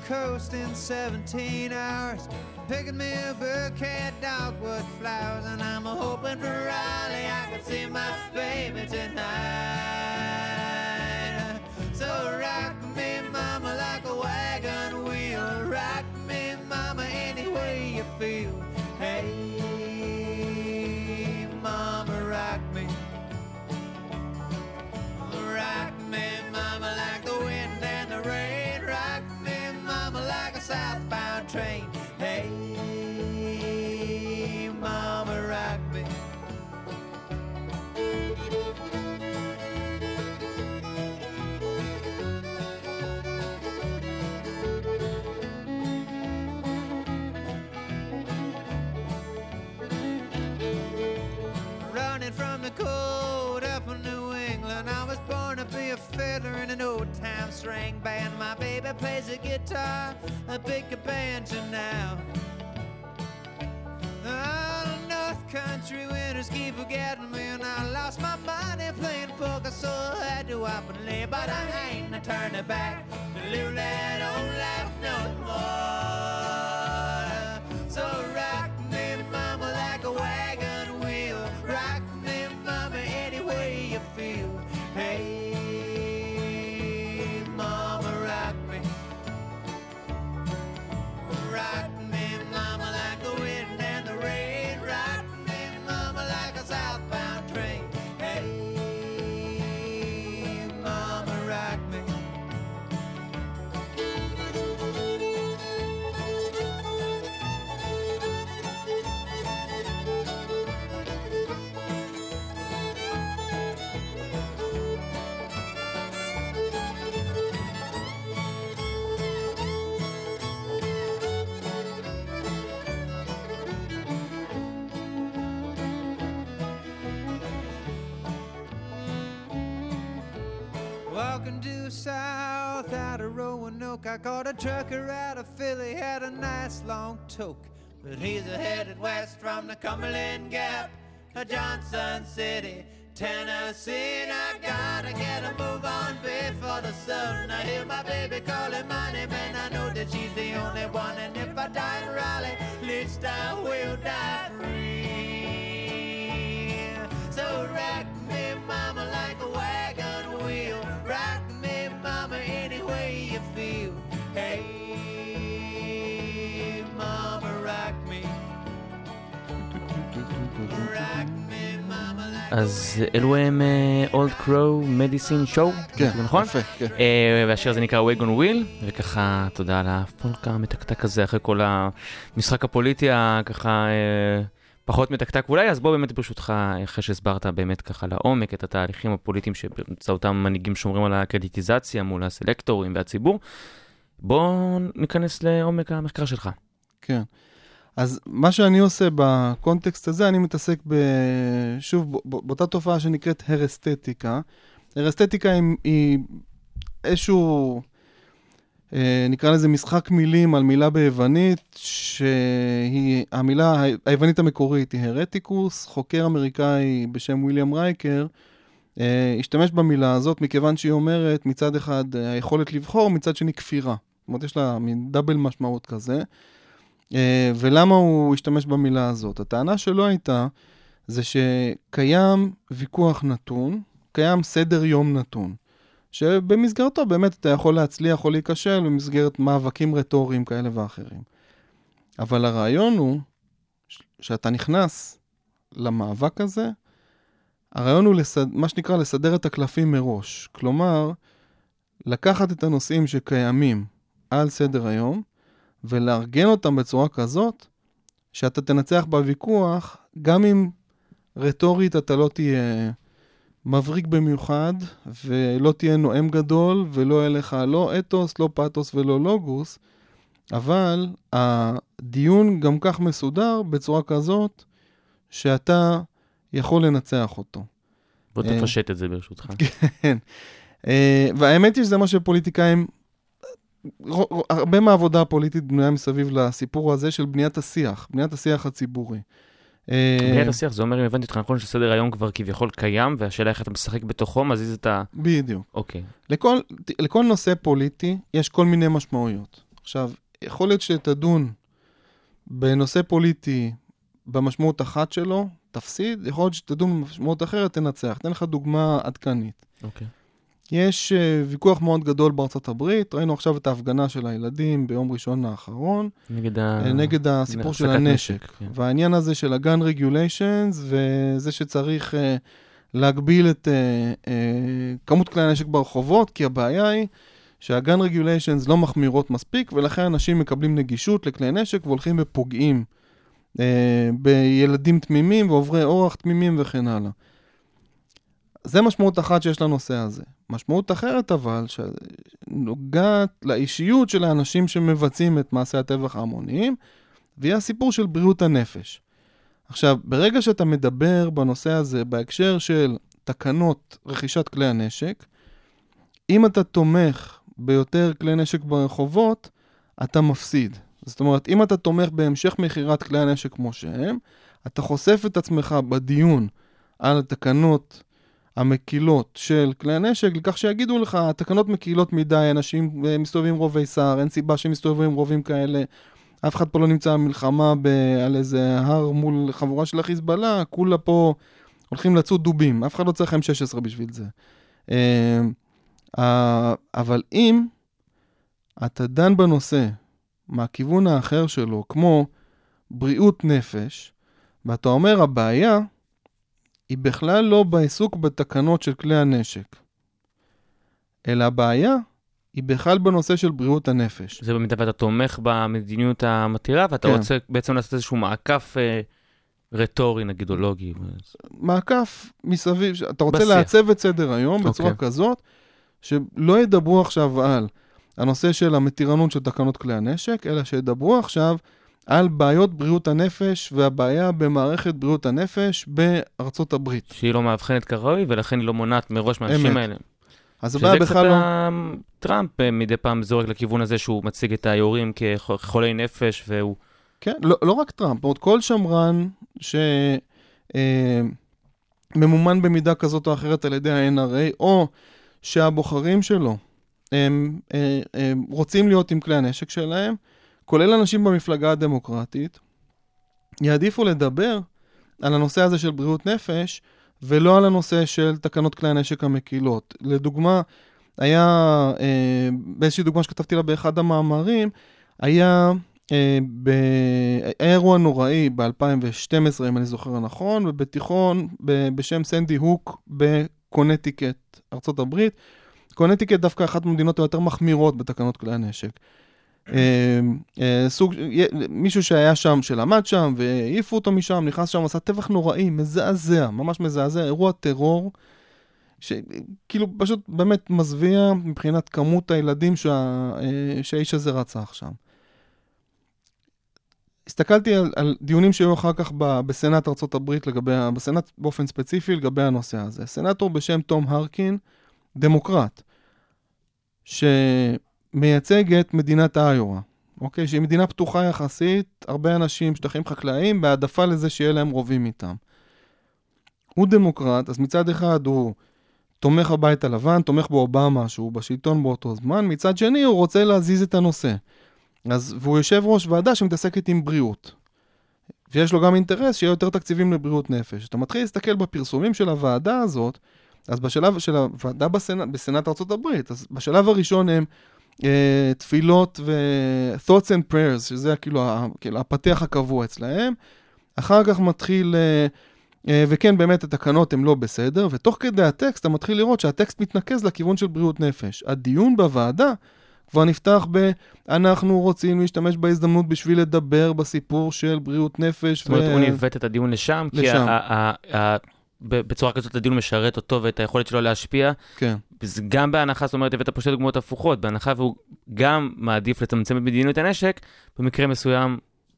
Coast in 17 hours. Picking me a bouquet of dogwood flowers, and I'm hoping for Raleigh I can see my baby tonight. So rock me, mama, like a wagon wheel. Rock me, mama, any way you feel. Hey, fiddler in an old time string band. My baby plays the guitar, a banjo now. Oh, North Country winters keep forgetting me, and I lost my money playing poker, so I had to up and lay. But I ain't a turning back to live that old life no more. So rock south out of Roanoke, I caught a trucker out of Philly, had a nice long toke. But he's headed west from the Cumberland Gap to Johnson City, Tennessee. And I gotta get a move on before the sun. I hear my baby calling my name, and I know that she's the only one. And if I die in Raleigh, at least I will die free. So rock me, mama, like a wagon אז אלו הם אולד קרו מדיסין שואו, כן, נכון? יפה, כן. אה, והשיר הזה נקרא וייגון וויל, וככה תודה על הפולקה המתקתק הזה אחרי כל המשחק הפוליטי הככה אה, פחות מתקתק אולי, אז בוא באמת ברשותך, אחרי שהסברת באמת ככה לעומק את התהליכים הפוליטיים שבאמצעותם מנהיגים שומרים על הקרדיטיזציה מול הסלקטורים והציבור, בוא ניכנס לעומק המחקר שלך. כן. אז מה שאני עושה בקונטקסט הזה, אני מתעסק ב... שוב, באותה תופעה שנקראת הרסתטיקה. הרסתטיקה היא, היא איזשהו, אה, נקרא לזה משחק מילים על מילה ביוונית, שהיא, המילה היוונית המקורית היא הרטיקוס, חוקר אמריקאי בשם ויליאם רייקר, אה, השתמש במילה הזאת מכיוון שהיא אומרת מצד אחד אה, היכולת לבחור, מצד שני כפירה. זאת אומרת, יש לה מין דאבל משמעות כזה. אה, ולמה הוא השתמש במילה הזאת? הטענה שלו הייתה, זה שקיים ויכוח נתון, קיים סדר יום נתון, שבמסגרתו באמת אתה יכול להצליח או להיכשל במסגרת מאבקים רטוריים כאלה ואחרים. אבל הרעיון הוא שאתה נכנס למאבק הזה, הרעיון הוא לסד... מה שנקרא לסדר את הקלפים מראש. כלומר, לקחת את הנושאים שקיימים על סדר היום, ולארגן אותם בצורה כזאת, שאתה תנצח בוויכוח, גם אם רטורית אתה לא תהיה מבריק במיוחד, ולא תהיה נואם גדול, ולא יהיה לך לא אתוס, לא פתוס ולא לוגוס, אבל הדיון גם כך מסודר בצורה כזאת, שאתה יכול לנצח אותו. בוא אה. תפשט את זה ברשותך. כן. אה, והאמת היא שזה מה שפוליטיקאים, הרבה מהעבודה הפוליטית בנויה מסביב לסיפור הזה של בניית השיח, בניית השיח הציבורי. אה, בניית השיח זה אומר, אם הבנתי אותך נכון, שסדר היום כבר כביכול קיים, והשאלה איך אתה משחק בתוכו, מזיז את ה... בדיוק. אוקיי. לכל, לכל נושא פוליטי יש כל מיני משמעויות. עכשיו, יכול להיות שתדון בנושא פוליטי במשמעות אחת שלו, תפסיד, יכול להיות שתדון במשמעות אחרת, תנצח. אתן לך דוגמה עדכנית. אוקיי. יש uh, ויכוח מאוד גדול בארצות הברית, ראינו עכשיו את ההפגנה של הילדים ביום ראשון האחרון, נגד ה... אה, נגד הסיפור של הנשק. נשק, כן. והעניין הזה של ה-gun regulations, וזה שצריך uh, להגביל את uh, uh, כמות כלי הנשק ברחובות, כי הבעיה היא שה-gun regulations לא מחמירות מספיק, ולכן אנשים מקבלים נגישות לכלי נשק והולכים ופוגעים uh, בילדים תמימים ועוברי אורח תמימים וכן הלאה. זה משמעות אחת שיש לנושא הזה. משמעות אחרת אבל, שנוגעת לאישיות של האנשים שמבצעים את מעשי הטבח ההמוניים, והיא הסיפור של בריאות הנפש. עכשיו, ברגע שאתה מדבר בנושא הזה בהקשר של תקנות רכישת כלי הנשק, אם אתה תומך ביותר כלי נשק ברחובות, אתה מפסיד. זאת אומרת, אם אתה תומך בהמשך מכירת כלי הנשק כמו שהם, אתה חושף את עצמך בדיון על התקנות המקילות של כלי הנשק, לכך שיגידו לך, התקנות מקילות מדי, אנשים אה, מסתובבים רובי סער, אין סיבה שהם רובים כאלה. אף אחד פה לא נמצא במלחמה ב- על איזה הר מול חבורה של החיזבאללה, כולה פה הולכים לצוד דובים, אף אחד לא צריך M16 בשביל זה. אה, אבל אם אתה דן בנושא מהכיוון האחר שלו, כמו בריאות נפש, ואתה אומר, הבעיה היא בכלל לא בעיסוק בתקנות של כלי הנשק, אלא הבעיה היא בכלל בנושא של בריאות הנפש. זה במידה ואתה תומך במדיניות המתירה, ואתה כן. רוצה בעצם לעשות איזשהו מעקף אה, רטורי, נגיד, או לוגי. מעקף מסביב, אתה רוצה בשיח. לעצב את סדר היום בצורה אוקיי. כזאת, שלא ידברו עכשיו על הנושא של המתירנות של תקנות כלי הנשק, אלא שידברו עכשיו על בעיות בריאות הנפש והבעיה במערכת בריאות הנפש בארצות הברית. שהיא לא מאבחנת כראוי, ולכן היא לא מונעת מראש מהאנשים. האלה. אז הבעיה בכלל לא... טראמפ אה, מדי פעם זורק לכיוון הזה שהוא מציג את היורים כחולי נפש, והוא... כן, לא, לא רק טראמפ, עוד כל שמרן שממומן במידה כזאת או אחרת על ידי ה-NRA, או שהבוחרים שלו הם, אה, הם רוצים להיות עם כלי הנשק שלהם, כולל אנשים במפלגה הדמוקרטית, יעדיפו לדבר על הנושא הזה של בריאות נפש, ולא על הנושא של תקנות כלי הנשק המקילות. לדוגמה, היה, אה, באיזושהי דוגמה שכתבתי לה באחד המאמרים, היה, אה, ב... היה אירוע נוראי ב-2012, אם אני זוכר נכון, ובתיכון ב... בשם סנדי הוק בקונטיקט, הברית. קונטיקט דווקא אחת המדינות היותר מחמירות בתקנות כלי הנשק. אה, אה, סוג, מישהו שהיה שם, שלמד שם, והעיפו אותו משם, נכנס שם, עשה טבח נוראי, מזעזע, ממש מזעזע, אירוע טרור, שכאילו פשוט באמת מזוויע מבחינת כמות הילדים שה, אה, שהאיש הזה רצח שם. הסתכלתי על, על דיונים שהיו אחר כך ב, בסנאט ארה"ב לגבי, בסנאט באופן ספציפי לגבי הנושא הזה. סנאטור בשם תום הרקין, דמוקרט, שמייצג את מדינת איואה, אוקיי? שהיא מדינה פתוחה יחסית, הרבה אנשים, שטחים חקלאיים, בהעדפה לזה שיהיה להם רובים איתם. הוא דמוקרט, אז מצד אחד הוא תומך הבית הלבן, תומך באובמה, שהוא בשלטון באותו זמן, מצד שני הוא רוצה להזיז את הנושא. אז, והוא יושב ראש ועדה שמתעסקת עם בריאות. ויש לו גם אינטרס שיהיה יותר תקציבים לבריאות נפש. אתה מתחיל להסתכל בפרסומים של הוועדה הזאת, אז בשלב של הוועדה בסנאט, בסנאט ארה"ב, אז בשלב הראשון הם תפילות ו-thoughts and prayers, שזה כאילו, כאילו הפתח הקבוע אצלהם. אחר כך מתחיל, אה, אה, וכן, באמת התקנות הן לא בסדר, ותוך כדי הטקסט אתה מתחיל לראות שהטקסט מתנקז לכיוון של בריאות נפש. הדיון בוועדה כבר נפתח ב... אנחנו רוצים להשתמש בהזדמנות בשביל לדבר בסיפור של בריאות נפש. זאת אומרת, הוא ניווט את הדיון לשם, כי לשם. ב- בצורה כזאת הדיון משרת אותו ואת היכולת שלו להשפיע. כן. זה גם בהנחה, זאת אומרת, הבאת פה שתי דוגמאות הפוכות, בהנחה והוא גם מעדיף לצמצם את מדיניות הנשק, במקרה מסוים,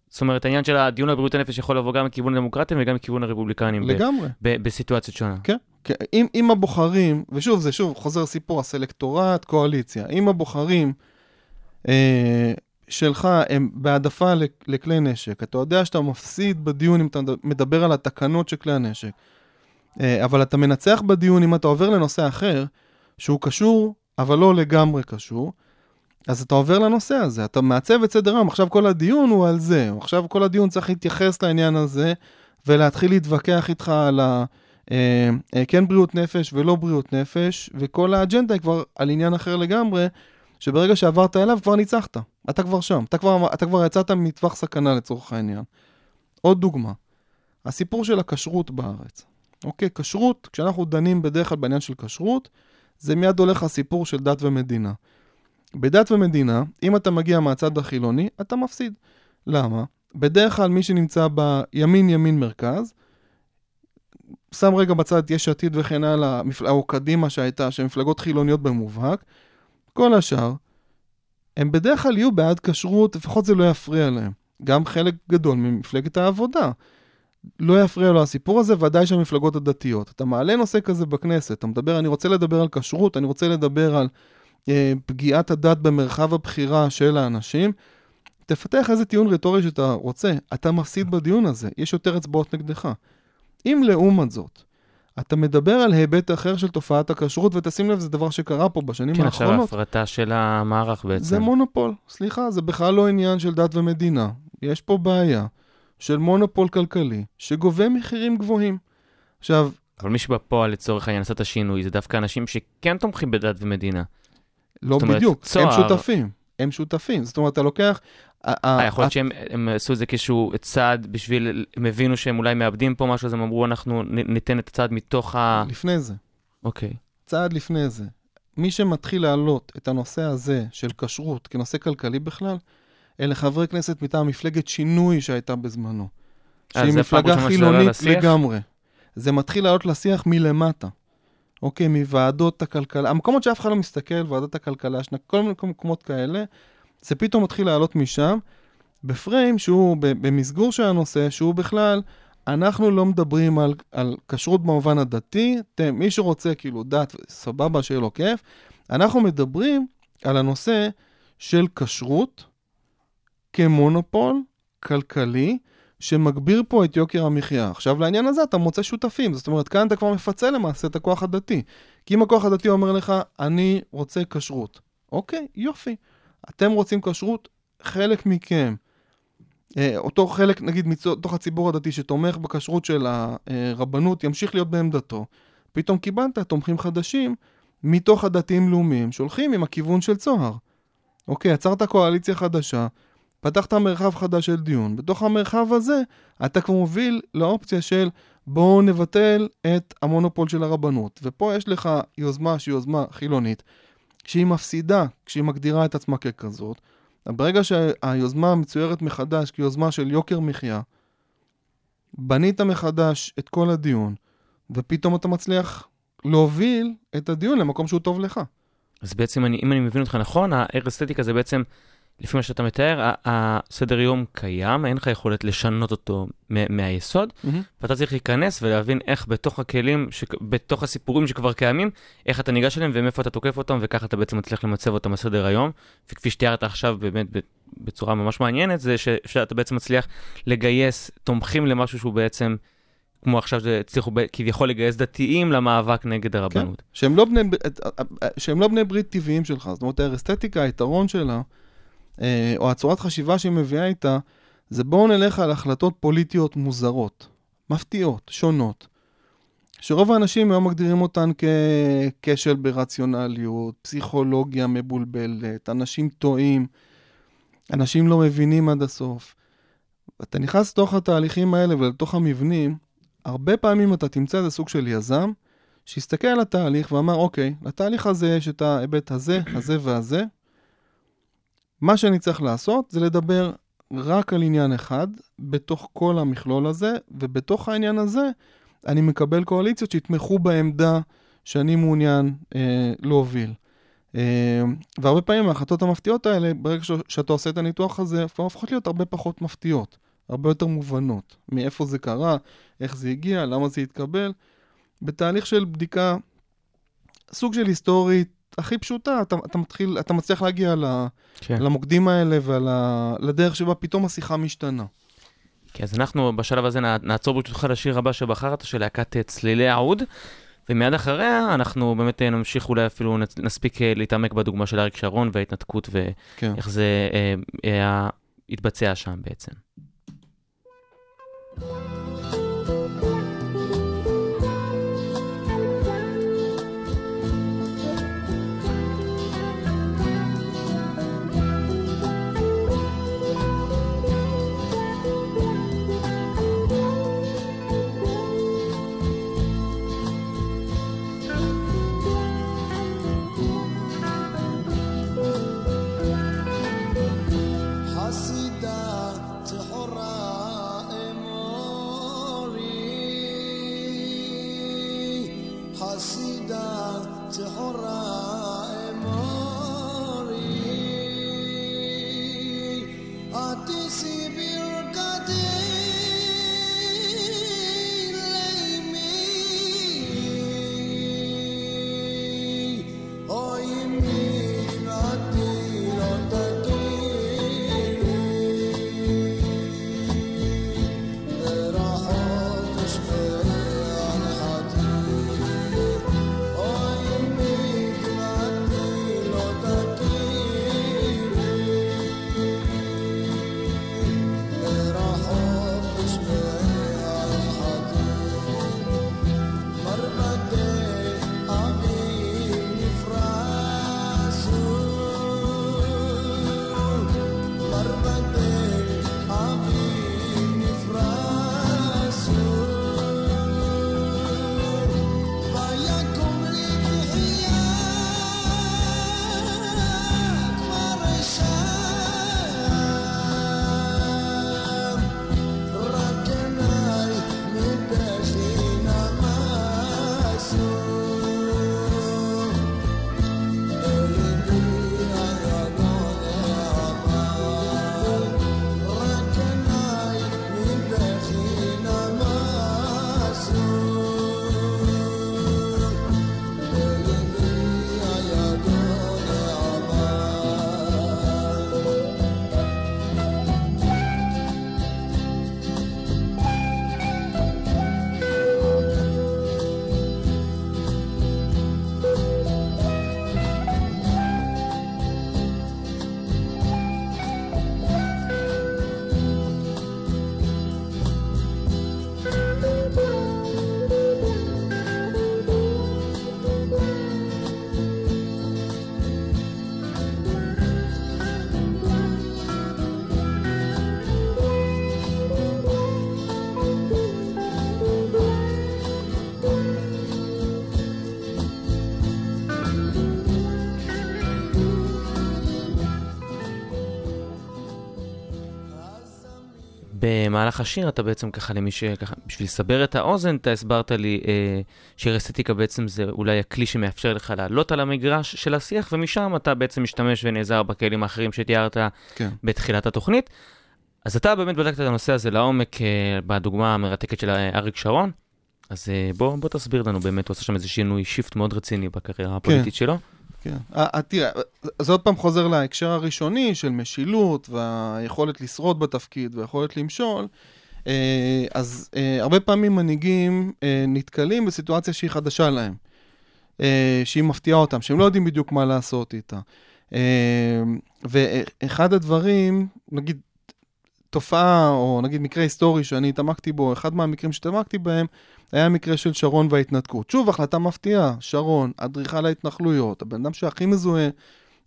זאת אומרת, העניין של הדיון על בריאות הנפש יכול לבוא גם מכיוון הדמוקרטים וגם מכיוון הרפובליקנים, ב- לגמרי. ב- בסיטואציות שונות. כן, כן. אם, אם הבוחרים, ושוב, זה שוב חוזר סיפור, הסלקטורט, קואליציה, אם הבוחרים אה, שלך הם בהעדפה לכ- לכלי נשק, אתה יודע שאתה מפסיד בדיון אם אתה מדבר על התקנות של כלי הנשק, אבל אתה מנצח בדיון אם אתה עובר לנושא אחר, שהוא קשור, אבל לא לגמרי קשור, אז אתה עובר לנושא הזה, אתה מעצב את סדר היום, עכשיו כל הדיון הוא על זה, עכשיו כל הדיון צריך להתייחס לעניין הזה, ולהתחיל להתווכח איתך על ה... אה, אה, כן בריאות נפש ולא בריאות נפש, וכל האג'נדה היא כבר על עניין אחר לגמרי, שברגע שעברת אליו כבר ניצחת. אתה כבר שם, אתה כבר, אתה כבר יצאת מטווח סכנה לצורך העניין. עוד דוגמה, הסיפור של הכשרות בארץ. אוקיי, כשרות, כשאנחנו דנים בדרך כלל בעניין של כשרות, זה מיד הולך הסיפור של דת ומדינה. בדת ומדינה, אם אתה מגיע מהצד החילוני, אתה מפסיד. למה? בדרך כלל מי שנמצא בימין ימין מרכז, שם רגע בצד יש עתיד וכן הלאה, או קדימה שהייתה, שהן מפלגות חילוניות במובהק, כל השאר, הם בדרך כלל יהיו בעד כשרות, לפחות זה לא יפריע להם. גם חלק גדול ממפלגת העבודה. לא יפריע לו הסיפור הזה, ודאי שהמפלגות הדתיות. אתה מעלה נושא כזה בכנסת, אתה מדבר, אני רוצה לדבר על כשרות, אני רוצה לדבר על אה, פגיעת הדת במרחב הבחירה של האנשים, תפתח איזה טיעון רטורי שאתה רוצה, אתה מפסיד בדיון הזה, יש יותר אצבעות נגדך. אם לעומת זאת, אתה מדבר על היבט אחר של תופעת הכשרות, ותשים לב, זה דבר שקרה פה בשנים כן, עכשיו האחרונות. ההפרטה של המערך בעצם. זה מונופול, סליחה, זה בכלל לא עניין של דת ומדינה. יש פה בעיה של מונופול כלכלי שגובה מחירים גבוהים. עכשיו, אבל מי שבפועל לצורך העניין עשה את השינוי, זה דווקא אנשים שכן תומכים בדת ומדינה. לא אומרת, בדיוק, צוהר- הם שותפים. הם שותפים. זאת אומרת, אתה לוקח... אה, יכול להיות שהם הם עשו את זה כאיזשהו צעד בשביל, הם הבינו שהם אולי מאבדים פה משהו, אז הם אמרו, אנחנו ניתן את הצעד מתוך ה... לפני זה, אוקיי. צעד לפני זה. מי שמתחיל להעלות את הנושא הזה של כשרות כנושא כלכלי בכלל, אלה חברי כנסת מטעם מפלגת שינוי שהייתה בזמנו. אה, שהיא מפלגה חילונית? לגמרי. זה מתחיל לעלות לשיח מלמטה. אוקיי, מוועדות הכלכלה, המקומות שאף אחד לא מסתכל, ועדת הכלכלה, שנה, כל מיני מקומות כאלה, זה פתאום מתחיל לעלות משם, בפריים שהוא, במסגור של הנושא, שהוא בכלל, אנחנו לא מדברים על, על כשרות במובן הדתי, אתם, מי שרוצה כאילו דת, סבבה, שיהיה לו כיף, אנחנו מדברים על הנושא של כשרות כמונופול כלכלי, שמגביר פה את יוקר המחיה. עכשיו, לעניין הזה אתה מוצא שותפים, זאת אומרת, כאן אתה כבר מפצה למעשה את הכוח הדתי. כי אם הכוח הדתי אומר לך, אני רוצה כשרות, אוקיי, יופי. אתם רוצים כשרות, חלק מכם, אה, אותו חלק, נגיד, מתוך הציבור הדתי שתומך בכשרות של הרבנות, ימשיך להיות בעמדתו. פתאום קיבלת תומכים חדשים מתוך הדתיים-לאומיים, שהולכים עם הכיוון של צוהר. אוקיי, יצרת קואליציה חדשה, פתחת מרחב חדש של דיון. בתוך המרחב הזה, אתה כבר מוביל לאופציה של בואו נבטל את המונופול של הרבנות. ופה יש לך יוזמה שהיא יוזמה חילונית, שהיא מפסידה כשהיא מגדירה את עצמה ככזאת. ברגע שהיוזמה מצוירת מחדש כיוזמה של יוקר מחיה, בנית מחדש את כל הדיון, ופתאום אתה מצליח להוביל את הדיון למקום שהוא טוב לך. אז בעצם, אני, אם אני מבין אותך נכון, הער אסתטיקה זה בעצם, לפי מה שאתה מתאר, הסדר יום קיים, אין לך יכולת לשנות אותו מהיסוד, ואתה צריך להיכנס ולהבין איך בתוך הכלים, ש... בתוך הסיפורים שכבר קיימים, איך אתה ניגש אליהם ומאיפה אתה תוקף אותם, וככה אתה בעצם מצליח למצב אותם בסדר היום. וכפי שתיארת עכשיו באמת בצורה ממש מעניינת, זה ש- שאתה בעצם מצליח לגייס תומכים למשהו שהוא בעצם, כמו עכשיו שהצליחו כביכול לגייס דתיים למאבק נגד הרבנות. שהם לא בני, שהם לא בני ברית טבעיים שלך. זאת אומרת, האסתטיקה, היתרון שלה, או הצורת חשיבה שהיא מביאה איתה, זה בואו נלך על החלטות פוליטיות מוזרות, מפתיעות, שונות, שרוב האנשים היום מגדירים אותן ככשל ברציונליות, פסיכולוגיה מבולבלת, אנשים טועים, אנשים לא מבינים עד הסוף. אתה נכנס לתוך התהליכים האלה ולתוך המבנים, הרבה פעמים אתה תמצא איזה סוג של יזם, שהסתכל על התהליך ואמר, אוקיי, לתהליך הזה יש את ההיבט הזה, הזה והזה. מה שאני צריך לעשות זה לדבר רק על עניין אחד בתוך כל המכלול הזה, ובתוך העניין הזה אני מקבל קואליציות שיתמכו בעמדה שאני מעוניין אה, להוביל. אה, והרבה פעמים ההחלטות המפתיעות האלה, ברגע ש- שאתה עושה את הניתוח הזה, כבר הופכות להיות הרבה פחות מפתיעות, הרבה יותר מובנות. מאיפה זה קרה, איך זה הגיע, למה זה התקבל. בתהליך של בדיקה, סוג של היסטורית הכי פשוטה, אתה, אתה מתחיל, אתה מצליח להגיע ל, כן. למוקדים האלה ולדרך שבה פתאום השיחה משתנה. כן, אז אנחנו בשלב הזה נע- נעצור ברשותך לשיר הבא שבחרת, של להקת אה, צלילי העוד, ומיד אחריה אנחנו באמת אה, נמשיך, אולי אפילו נספיק אה, להתעמק בדוגמה של אריק שרון וההתנתקות כן. ואיך זה אה, אה, התבצע שם בעצם. חסידה במהלך השיר אתה בעצם ככה למי שככה, בשביל לסבר את האוזן, אתה הסברת לי אה, שיר אסתטיקה בעצם זה אולי הכלי שמאפשר לך לעלות על המגרש של השיח, ומשם אתה בעצם משתמש ונעזר בכלים האחרים שתיארת כן. בתחילת התוכנית. אז אתה באמת בדקת את הנושא הזה לעומק אה, בדוגמה המרתקת של אה, אריק שרון. אז אה, בוא, בוא תסביר לנו באמת, הוא עושה שם איזה שינוי, שיפט מאוד רציני בקריירה הפוליטית שלו. כן. אה, אה, תראה, זה עוד פעם חוזר להקשר הראשוני של משילות והיכולת לשרוד בתפקיד והיכולת למשול. אה, אז הרבה פעמים מנהיגים נתקלים בסיטואציה שהיא חדשה להם, שהיא מפתיעה אותם, שהם לא יודעים בדיוק מה לעשות איתה. ואחד הדברים, נגיד, תופעה, או נגיד מקרה היסטורי שאני התעמקתי בו, אחד מהמקרים שהתעמקתי בהם, היה המקרה של שרון וההתנתקות. שוב, החלטה מפתיעה, שרון, אדריכל ההתנחלויות, הבן אדם שהכי מזוהה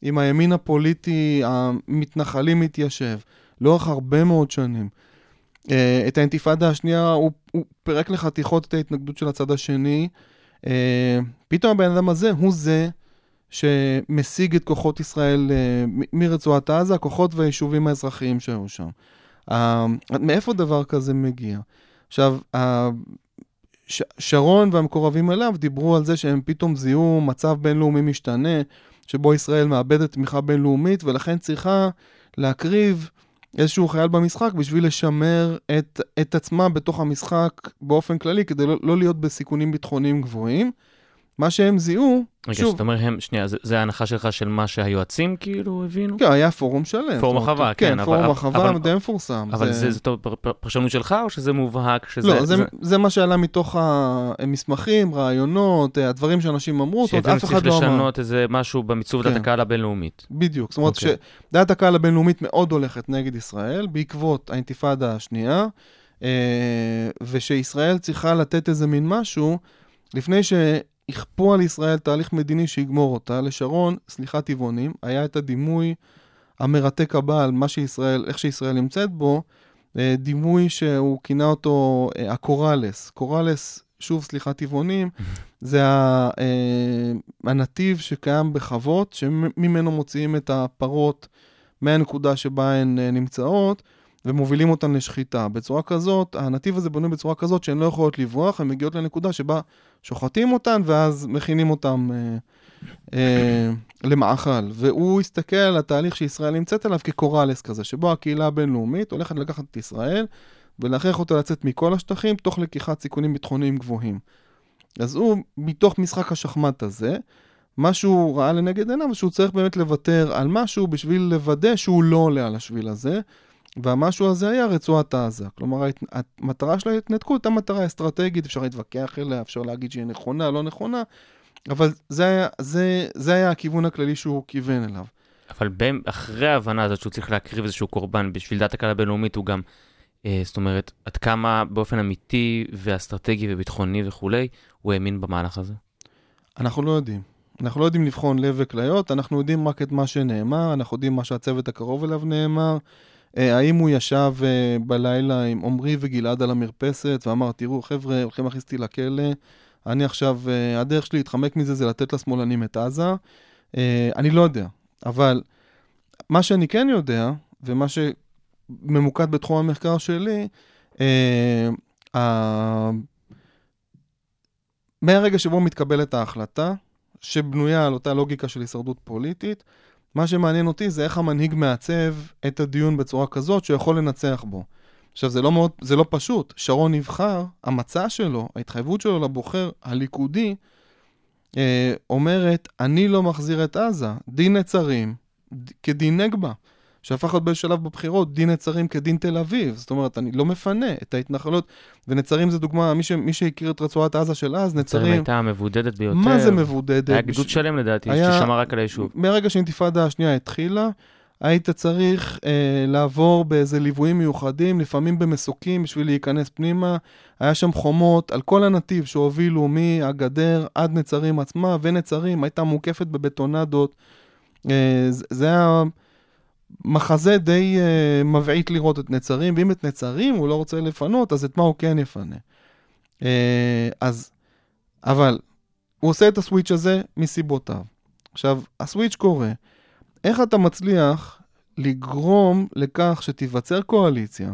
עם הימין הפוליטי המתנחלי מתיישב, לאורך הרבה מאוד שנים. אה, את האינתיפאדה השנייה, הוא, הוא פירק לחתיכות את ההתנגדות של הצד השני. אה, פתאום הבן אדם הזה הוא זה שמשיג את כוחות ישראל אה, מרצועת עזה, הכוחות והיישובים האזרחיים שהיו שם. מאיפה דבר כזה מגיע? עכשיו, ש- שרון והמקורבים אליו דיברו על זה שהם פתאום זיהו מצב בינלאומי משתנה, שבו ישראל מאבדת תמיכה בינלאומית, ולכן צריכה להקריב איזשהו חייל במשחק בשביל לשמר את, את עצמה בתוך המשחק באופן כללי, כדי לא, לא להיות בסיכונים ביטחוניים גבוהים. מה שהם זיהו, רגע, שוב, שאתה אומר הם, שנייה, זה, זה ההנחה שלך של מה שהיועצים כאילו הבינו? כן, היה פורום שלם. פורום החווה, כן, כן, אבל- פורום החווה אבל- די מפורסם. אבל זה, זה טוב, פר- פר- פרשנות שלך, או שזה מובהק? שזה, לא, זה, זה מה שעלה מתוך המסמכים, רעיונות, אה, הדברים שאנשים אמרו, זאת אומרת, אף אחד לא אמר. לשנות איזה משהו במיצוב דעת כן. הקהל הבינלאומית. בדיוק, זאת אומרת אוקיי. שדעת הקהל הבינלאומית מאוד הולכת נגד ישראל בעקבות האינתיפאדה השנייה, אה, ושישראל צריכה לתת איזה מין משהו לפני שיכפו על ישראל תהליך מדיני שיגמור אותה. לשרון, סליחה טבעונים, היה את הדימוי המרתק הבא על מה שישראל, איך שישראל נמצאת בו, אה, דימוי שהוא כינה אותו אה, הקוראלס. קוראלס, שוב, סליחה טבעונים, *laughs* זה אה, הנתיב שקיים בחוות, שממנו מוציאים את הפרות מהנקודה שבה הן נמצאות, ומובילים אותן לשחיטה. בצורה כזאת, הנתיב הזה בנוי בצורה כזאת שהן לא יכולות לברוח, הן מגיעות לנקודה שבה שוחטים אותן, ואז מכינים אותן אה, אה, למאכל. והוא הסתכל על התהליך שישראל נמצאת עליו כקוראלס כזה, שבו הקהילה הבינלאומית הולכת לקחת את ישראל ולהכריח אותה לצאת מכל השטחים, תוך לקיחת סיכונים ביטחוניים גבוהים. אז הוא, מתוך משחק השחמט הזה, מה שהוא ראה לנגד עיניו, שהוא צריך באמת לוותר על משהו בשביל לוודא שהוא לא עולה על השביל הזה, והמשהו הזה היה רצועת עזה. כלומר, המטרה של ההתנתקות הייתה מטרה אסטרטגית, אפשר להתווכח אליה, אפשר להגיד שהיא נכונה, לא נכונה, אבל זה היה, זה, זה היה הכיוון הכללי שהוא כיוון אליו. אבל בין, אחרי ההבנה הזאת שהוא צריך להקריב איזשהו קורבן בשביל דעת הקהל הבינלאומית, הוא גם, אה, זאת אומרת, עד כמה באופן אמיתי ואסטרטגי וביטחוני וכולי, הוא האמין במהלך הזה. אנחנו לא יודעים. אנחנו לא יודעים לבחון לב וכליות, אנחנו יודעים רק את מה שנאמר, אנחנו יודעים מה שהצוות הקרוב אליו נאמר. אה, האם הוא ישב אה, בלילה עם עמרי וגלעד על המרפסת ואמר, תראו, חבר'ה, הולכים להכניס אותי לכלא, אני עכשיו, אה, הדרך שלי להתחמק מזה זה לתת לשמאלנים את עזה. אני לא יודע, אבל מה שאני כן יודע, ומה שממוקד בתחום המחקר שלי, מהרגע שבו מתקבלת ההחלטה, שבנויה על אותה לוגיקה של הישרדות פוליטית, מה שמעניין אותי זה איך המנהיג מעצב את הדיון בצורה כזאת שהוא יכול לנצח בו. עכשיו, זה לא, מאוד, זה לא פשוט. שרון נבחר, המצע שלו, ההתחייבות שלו לבוחר הליכודי, אה, אומרת, אני לא מחזיר את עזה, דין נצרים כדין נגבה. שהפך להיות בשלב בבחירות דין נצרים כדין תל אביב. זאת אומרת, אני לא מפנה את ההתנחלות, ונצרים זה דוגמה, מי, ש, מי שהכיר את רצועת עזה של אז, נצרים נצרים, הייתה המבודדת ביותר. מה זה מבודדת? היה בש- גדוד שלם לדעתי, היה- ששמר רק על היישוב. מהרגע שהאינתיפאדה השנייה התחילה, היית צריך אה, לעבור באיזה ליוויים מיוחדים, לפעמים במסוקים בשביל להיכנס פנימה. היה שם חומות על כל הנתיב שהובילו מהגדר עד נצרים עצמה, ונצרים הייתה מוקפת בבטונדות. אה, זה- זה היה מחזה די אה, מבעית לראות את נצרים, ואם את נצרים הוא לא רוצה לפנות, אז את מה הוא כן יפנה. אה, אז, אבל הוא עושה את הסוויץ' הזה מסיבותיו. עכשיו, הסוויץ' קורה. איך אתה מצליח לגרום לכך שתיווצר קואליציה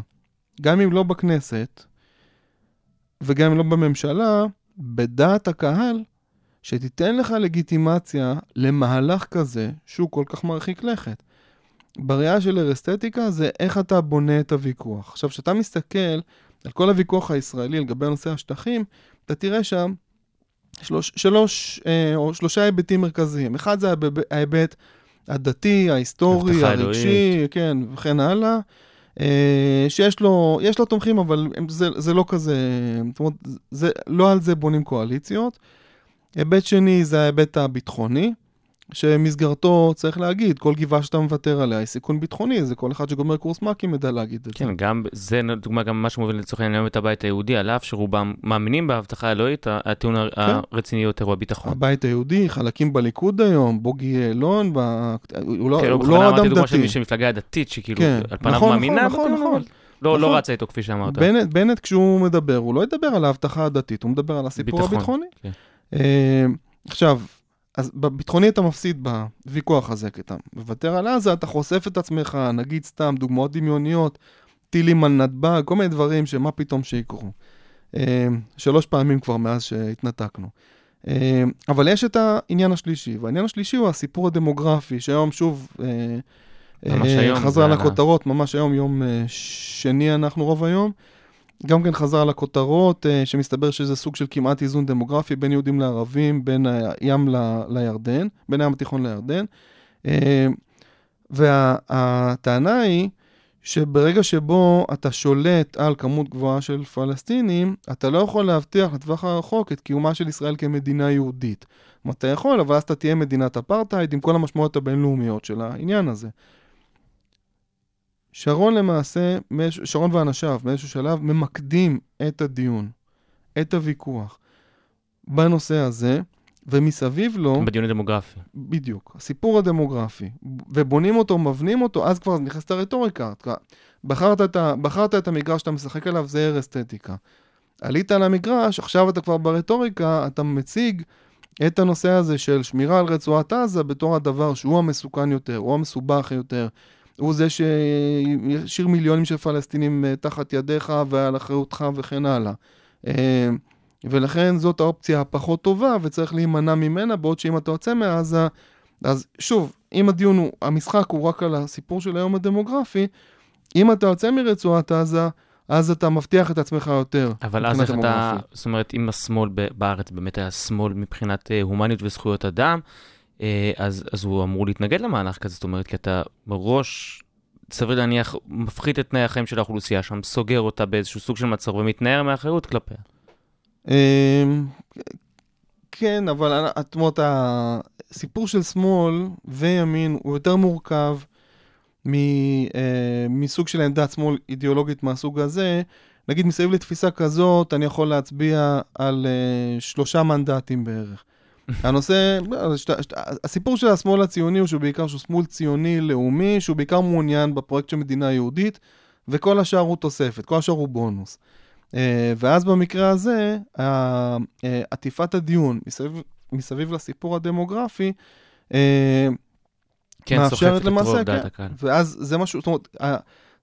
גם אם לא בכנסת, וגם אם לא בממשלה, בדעת הקהל, שתיתן לך לגיטימציה למהלך כזה, שהוא כל כך מרחיק לכת. בראייה של ארסתטיקה זה איך אתה בונה את הוויכוח. עכשיו, כשאתה מסתכל על כל הוויכוח הישראלי לגבי נושא השטחים, אתה תראה שם שלוש, שלוש אה, או שלושה היבטים מרכזיים. אחד זה ההיב- ההיבט הדתי, ההיסטורי, הרגשי, אלוהית. כן, וכן הלאה. אה, שיש לו, יש לו תומכים, אבל הם- זה, זה לא כזה, זאת אומרת, זה, לא על זה בונים קואליציות. היבט שני זה ההיבט הביטחוני, שמסגרתו צריך להגיד, כל גבעה שאתה מוותר עליה היא סיכון ביטחוני, זה כל אחד שגומר קורס מ"כים ידע להגיד את זה. כן, גם זה דוגמה גם מה שמוביל לצורך העניין היום את הבית היהודי, על אף שרובם מאמינים בהבטחה האלוהית, הטיעון הר- הרציני יותר הוא הביטחון. הבית היהודי, חלקים בליכוד היום, בוגי יעלון, ב... הוא לא, כן, הוא בכוונה לא אדם דוגמה של דתי. מי שמפלגה דתית, שכאילו כן, על פניו נכון, מאמינה, נכון, בטיעון, נכון, אבל לא לא נכון. רצה איתו כפי שאמרת. בנט, בנט כשהוא מדבר, הוא לא ידבר על ההבטחה הדתית, הוא מדבר על הסיפור ביטחון, הביטחוני. כן. אה, עכשיו, אז בביטחוני אתה מפסיד בוויכוח הזה, כי אתה מוותר על עזה, אתה חושף את עצמך, נגיד סתם דוגמאות דמיוניות, טילים על נתב"ג, כל מיני דברים שמה פתאום שיקרו. אה, שלוש פעמים כבר מאז שהתנתקנו. אה, אבל יש את העניין השלישי, והעניין השלישי הוא הסיפור הדמוגרפי, שהיום שוב אה, ממש היום, חזר זה עלה. לכותרות, ממש היום, יום שני אנחנו רוב היום. גם כן חזר לכותרות, אה, שמסתבר שזה סוג של כמעט איזון דמוגרפי בין יהודים לערבים, בין הים ל- לירדן, בין הים התיכון לירדן. אה, והטענה היא שברגע שבו אתה שולט על כמות גבוהה של פלסטינים, אתה לא יכול להבטיח לטווח הרחוק את קיומה של ישראל כמדינה יהודית. אתה יכול, אבל אז אתה תהיה מדינת אפרטהייד עם כל המשמעויות הבינלאומיות של העניין הזה. שרון למעשה, שרון ואנשיו באיזשהו שלב ממקדים את הדיון, את הוויכוח, בנושא הזה, ומסביב לו, בדיון הדמוגרפי. בדיוק, הסיפור הדמוגרפי, ובונים אותו, מבנים אותו, אז כבר נכנסת הרטוריקה. בחרת את, ה, בחרת את המגרש שאתה משחק עליו, זה ער אסתטיקה. עלית על המגרש, עכשיו אתה כבר ברטוריקה, אתה מציג את הנושא הזה של שמירה על רצועת עזה בתור הדבר שהוא המסוכן יותר, הוא המסובך יותר, הוא זה שישאיר מיליונים של פלסטינים אה, תחת ידיך ועל אחריותך וכן הלאה. אה, ולכן זאת האופציה הפחות טובה וצריך להימנע ממנה, בעוד שאם אתה יוצא מעזה, אז שוב, אם הדיון הוא, המשחק הוא רק על הסיפור של היום הדמוגרפי, אם אתה יוצא מרצועת עזה, אז אתה מבטיח את עצמך יותר. אבל אז איך אתה. זאת אומרת, אם השמאל בארץ באמת היה שמאל מבחינת אה, הומניות וזכויות אדם, אז, אז הוא אמור להתנגד למהלך כזה, זאת אומרת, כי אתה מראש, סביר להניח, מפחית את תנאי החיים של האוכלוסייה שם, סוגר אותה באיזשהו סוג של מצור ומתנער מאחריות כלפיה. אמ, כן, אבל את אומרת, הסיפור של שמאל וימין הוא יותר מורכב מ, אה, מסוג של עמדת שמאל אידיאולוגית מהסוג הזה. נגיד, מסביב לתפיסה כזאת, אני יכול להצביע על אה, שלושה מנדטים בערך. הנושא, שת, שת, הסיפור של השמאל הציוני הוא שהוא בעיקר שהוא שמאל ציוני לאומי, שהוא בעיקר מעוניין בפרויקט של מדינה יהודית, וכל השאר הוא תוספת, כל השאר הוא בונוס. אה, ואז במקרה הזה, אה, עטיפת הדיון מסביב, מסביב לסיפור הדמוגרפי, אה, כן, מאפשרת למעשה, כן. ואז זה משהו, זאת אומרת,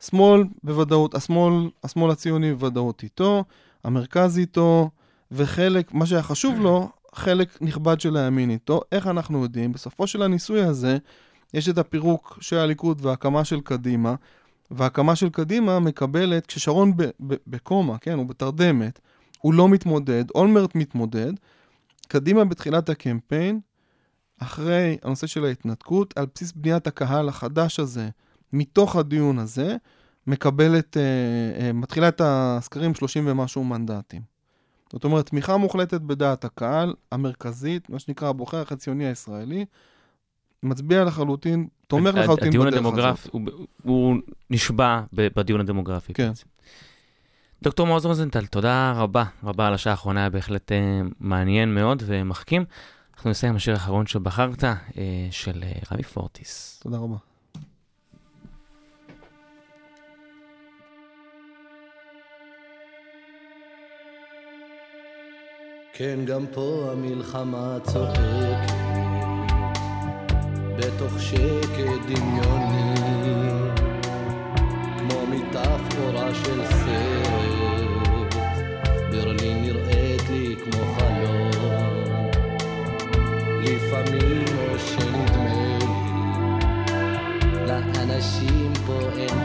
השמאל בוודאות, השמאל, השמאל הציוני בוודאות איתו, המרכז איתו, וחלק, מה שהיה חשוב לו, חלק נכבד של הימין איתו. איך אנחנו יודעים? בסופו של הניסוי הזה, יש את הפירוק של הליכוד וההקמה של קדימה, וההקמה של קדימה מקבלת, כששרון בקומה, כן, הוא בתרדמת, הוא לא מתמודד, אולמרט מתמודד, קדימה בתחילת הקמפיין, אחרי הנושא של ההתנתקות, על בסיס בניית הקהל החדש הזה, מתוך הדיון הזה, מקבלת, אה, אה, מתחילה את הסקרים 30 ומשהו מנדטים. זאת אומרת, תמיכה מוחלטת בדעת הקהל המרכזית, מה שנקרא הבוחר החציוני הישראלי, מצביע לחלוטין, תומך לחלוטין הדיון בדרך הדמוגרפי, הזאת. הוא, הוא נשבע בדיון הדמוגרפי. כן. בעצם. דוקטור מעוז רוזנטל, תודה רבה רבה על השעה האחרונה, היה בהחלט אה, מעניין מאוד ומחכים. אנחנו נסיים עם השיר האחרון שבחרת, אה, של אה, רמי פורטיס. תודה רבה. כן, גם פה המלחמה צוחקת, בתוך שקט דמיוני, כמו מטאפורה של סרט, ברלין נראית לי כמו חלום, לפעמים או שנדמה לי, לאנשים פה אין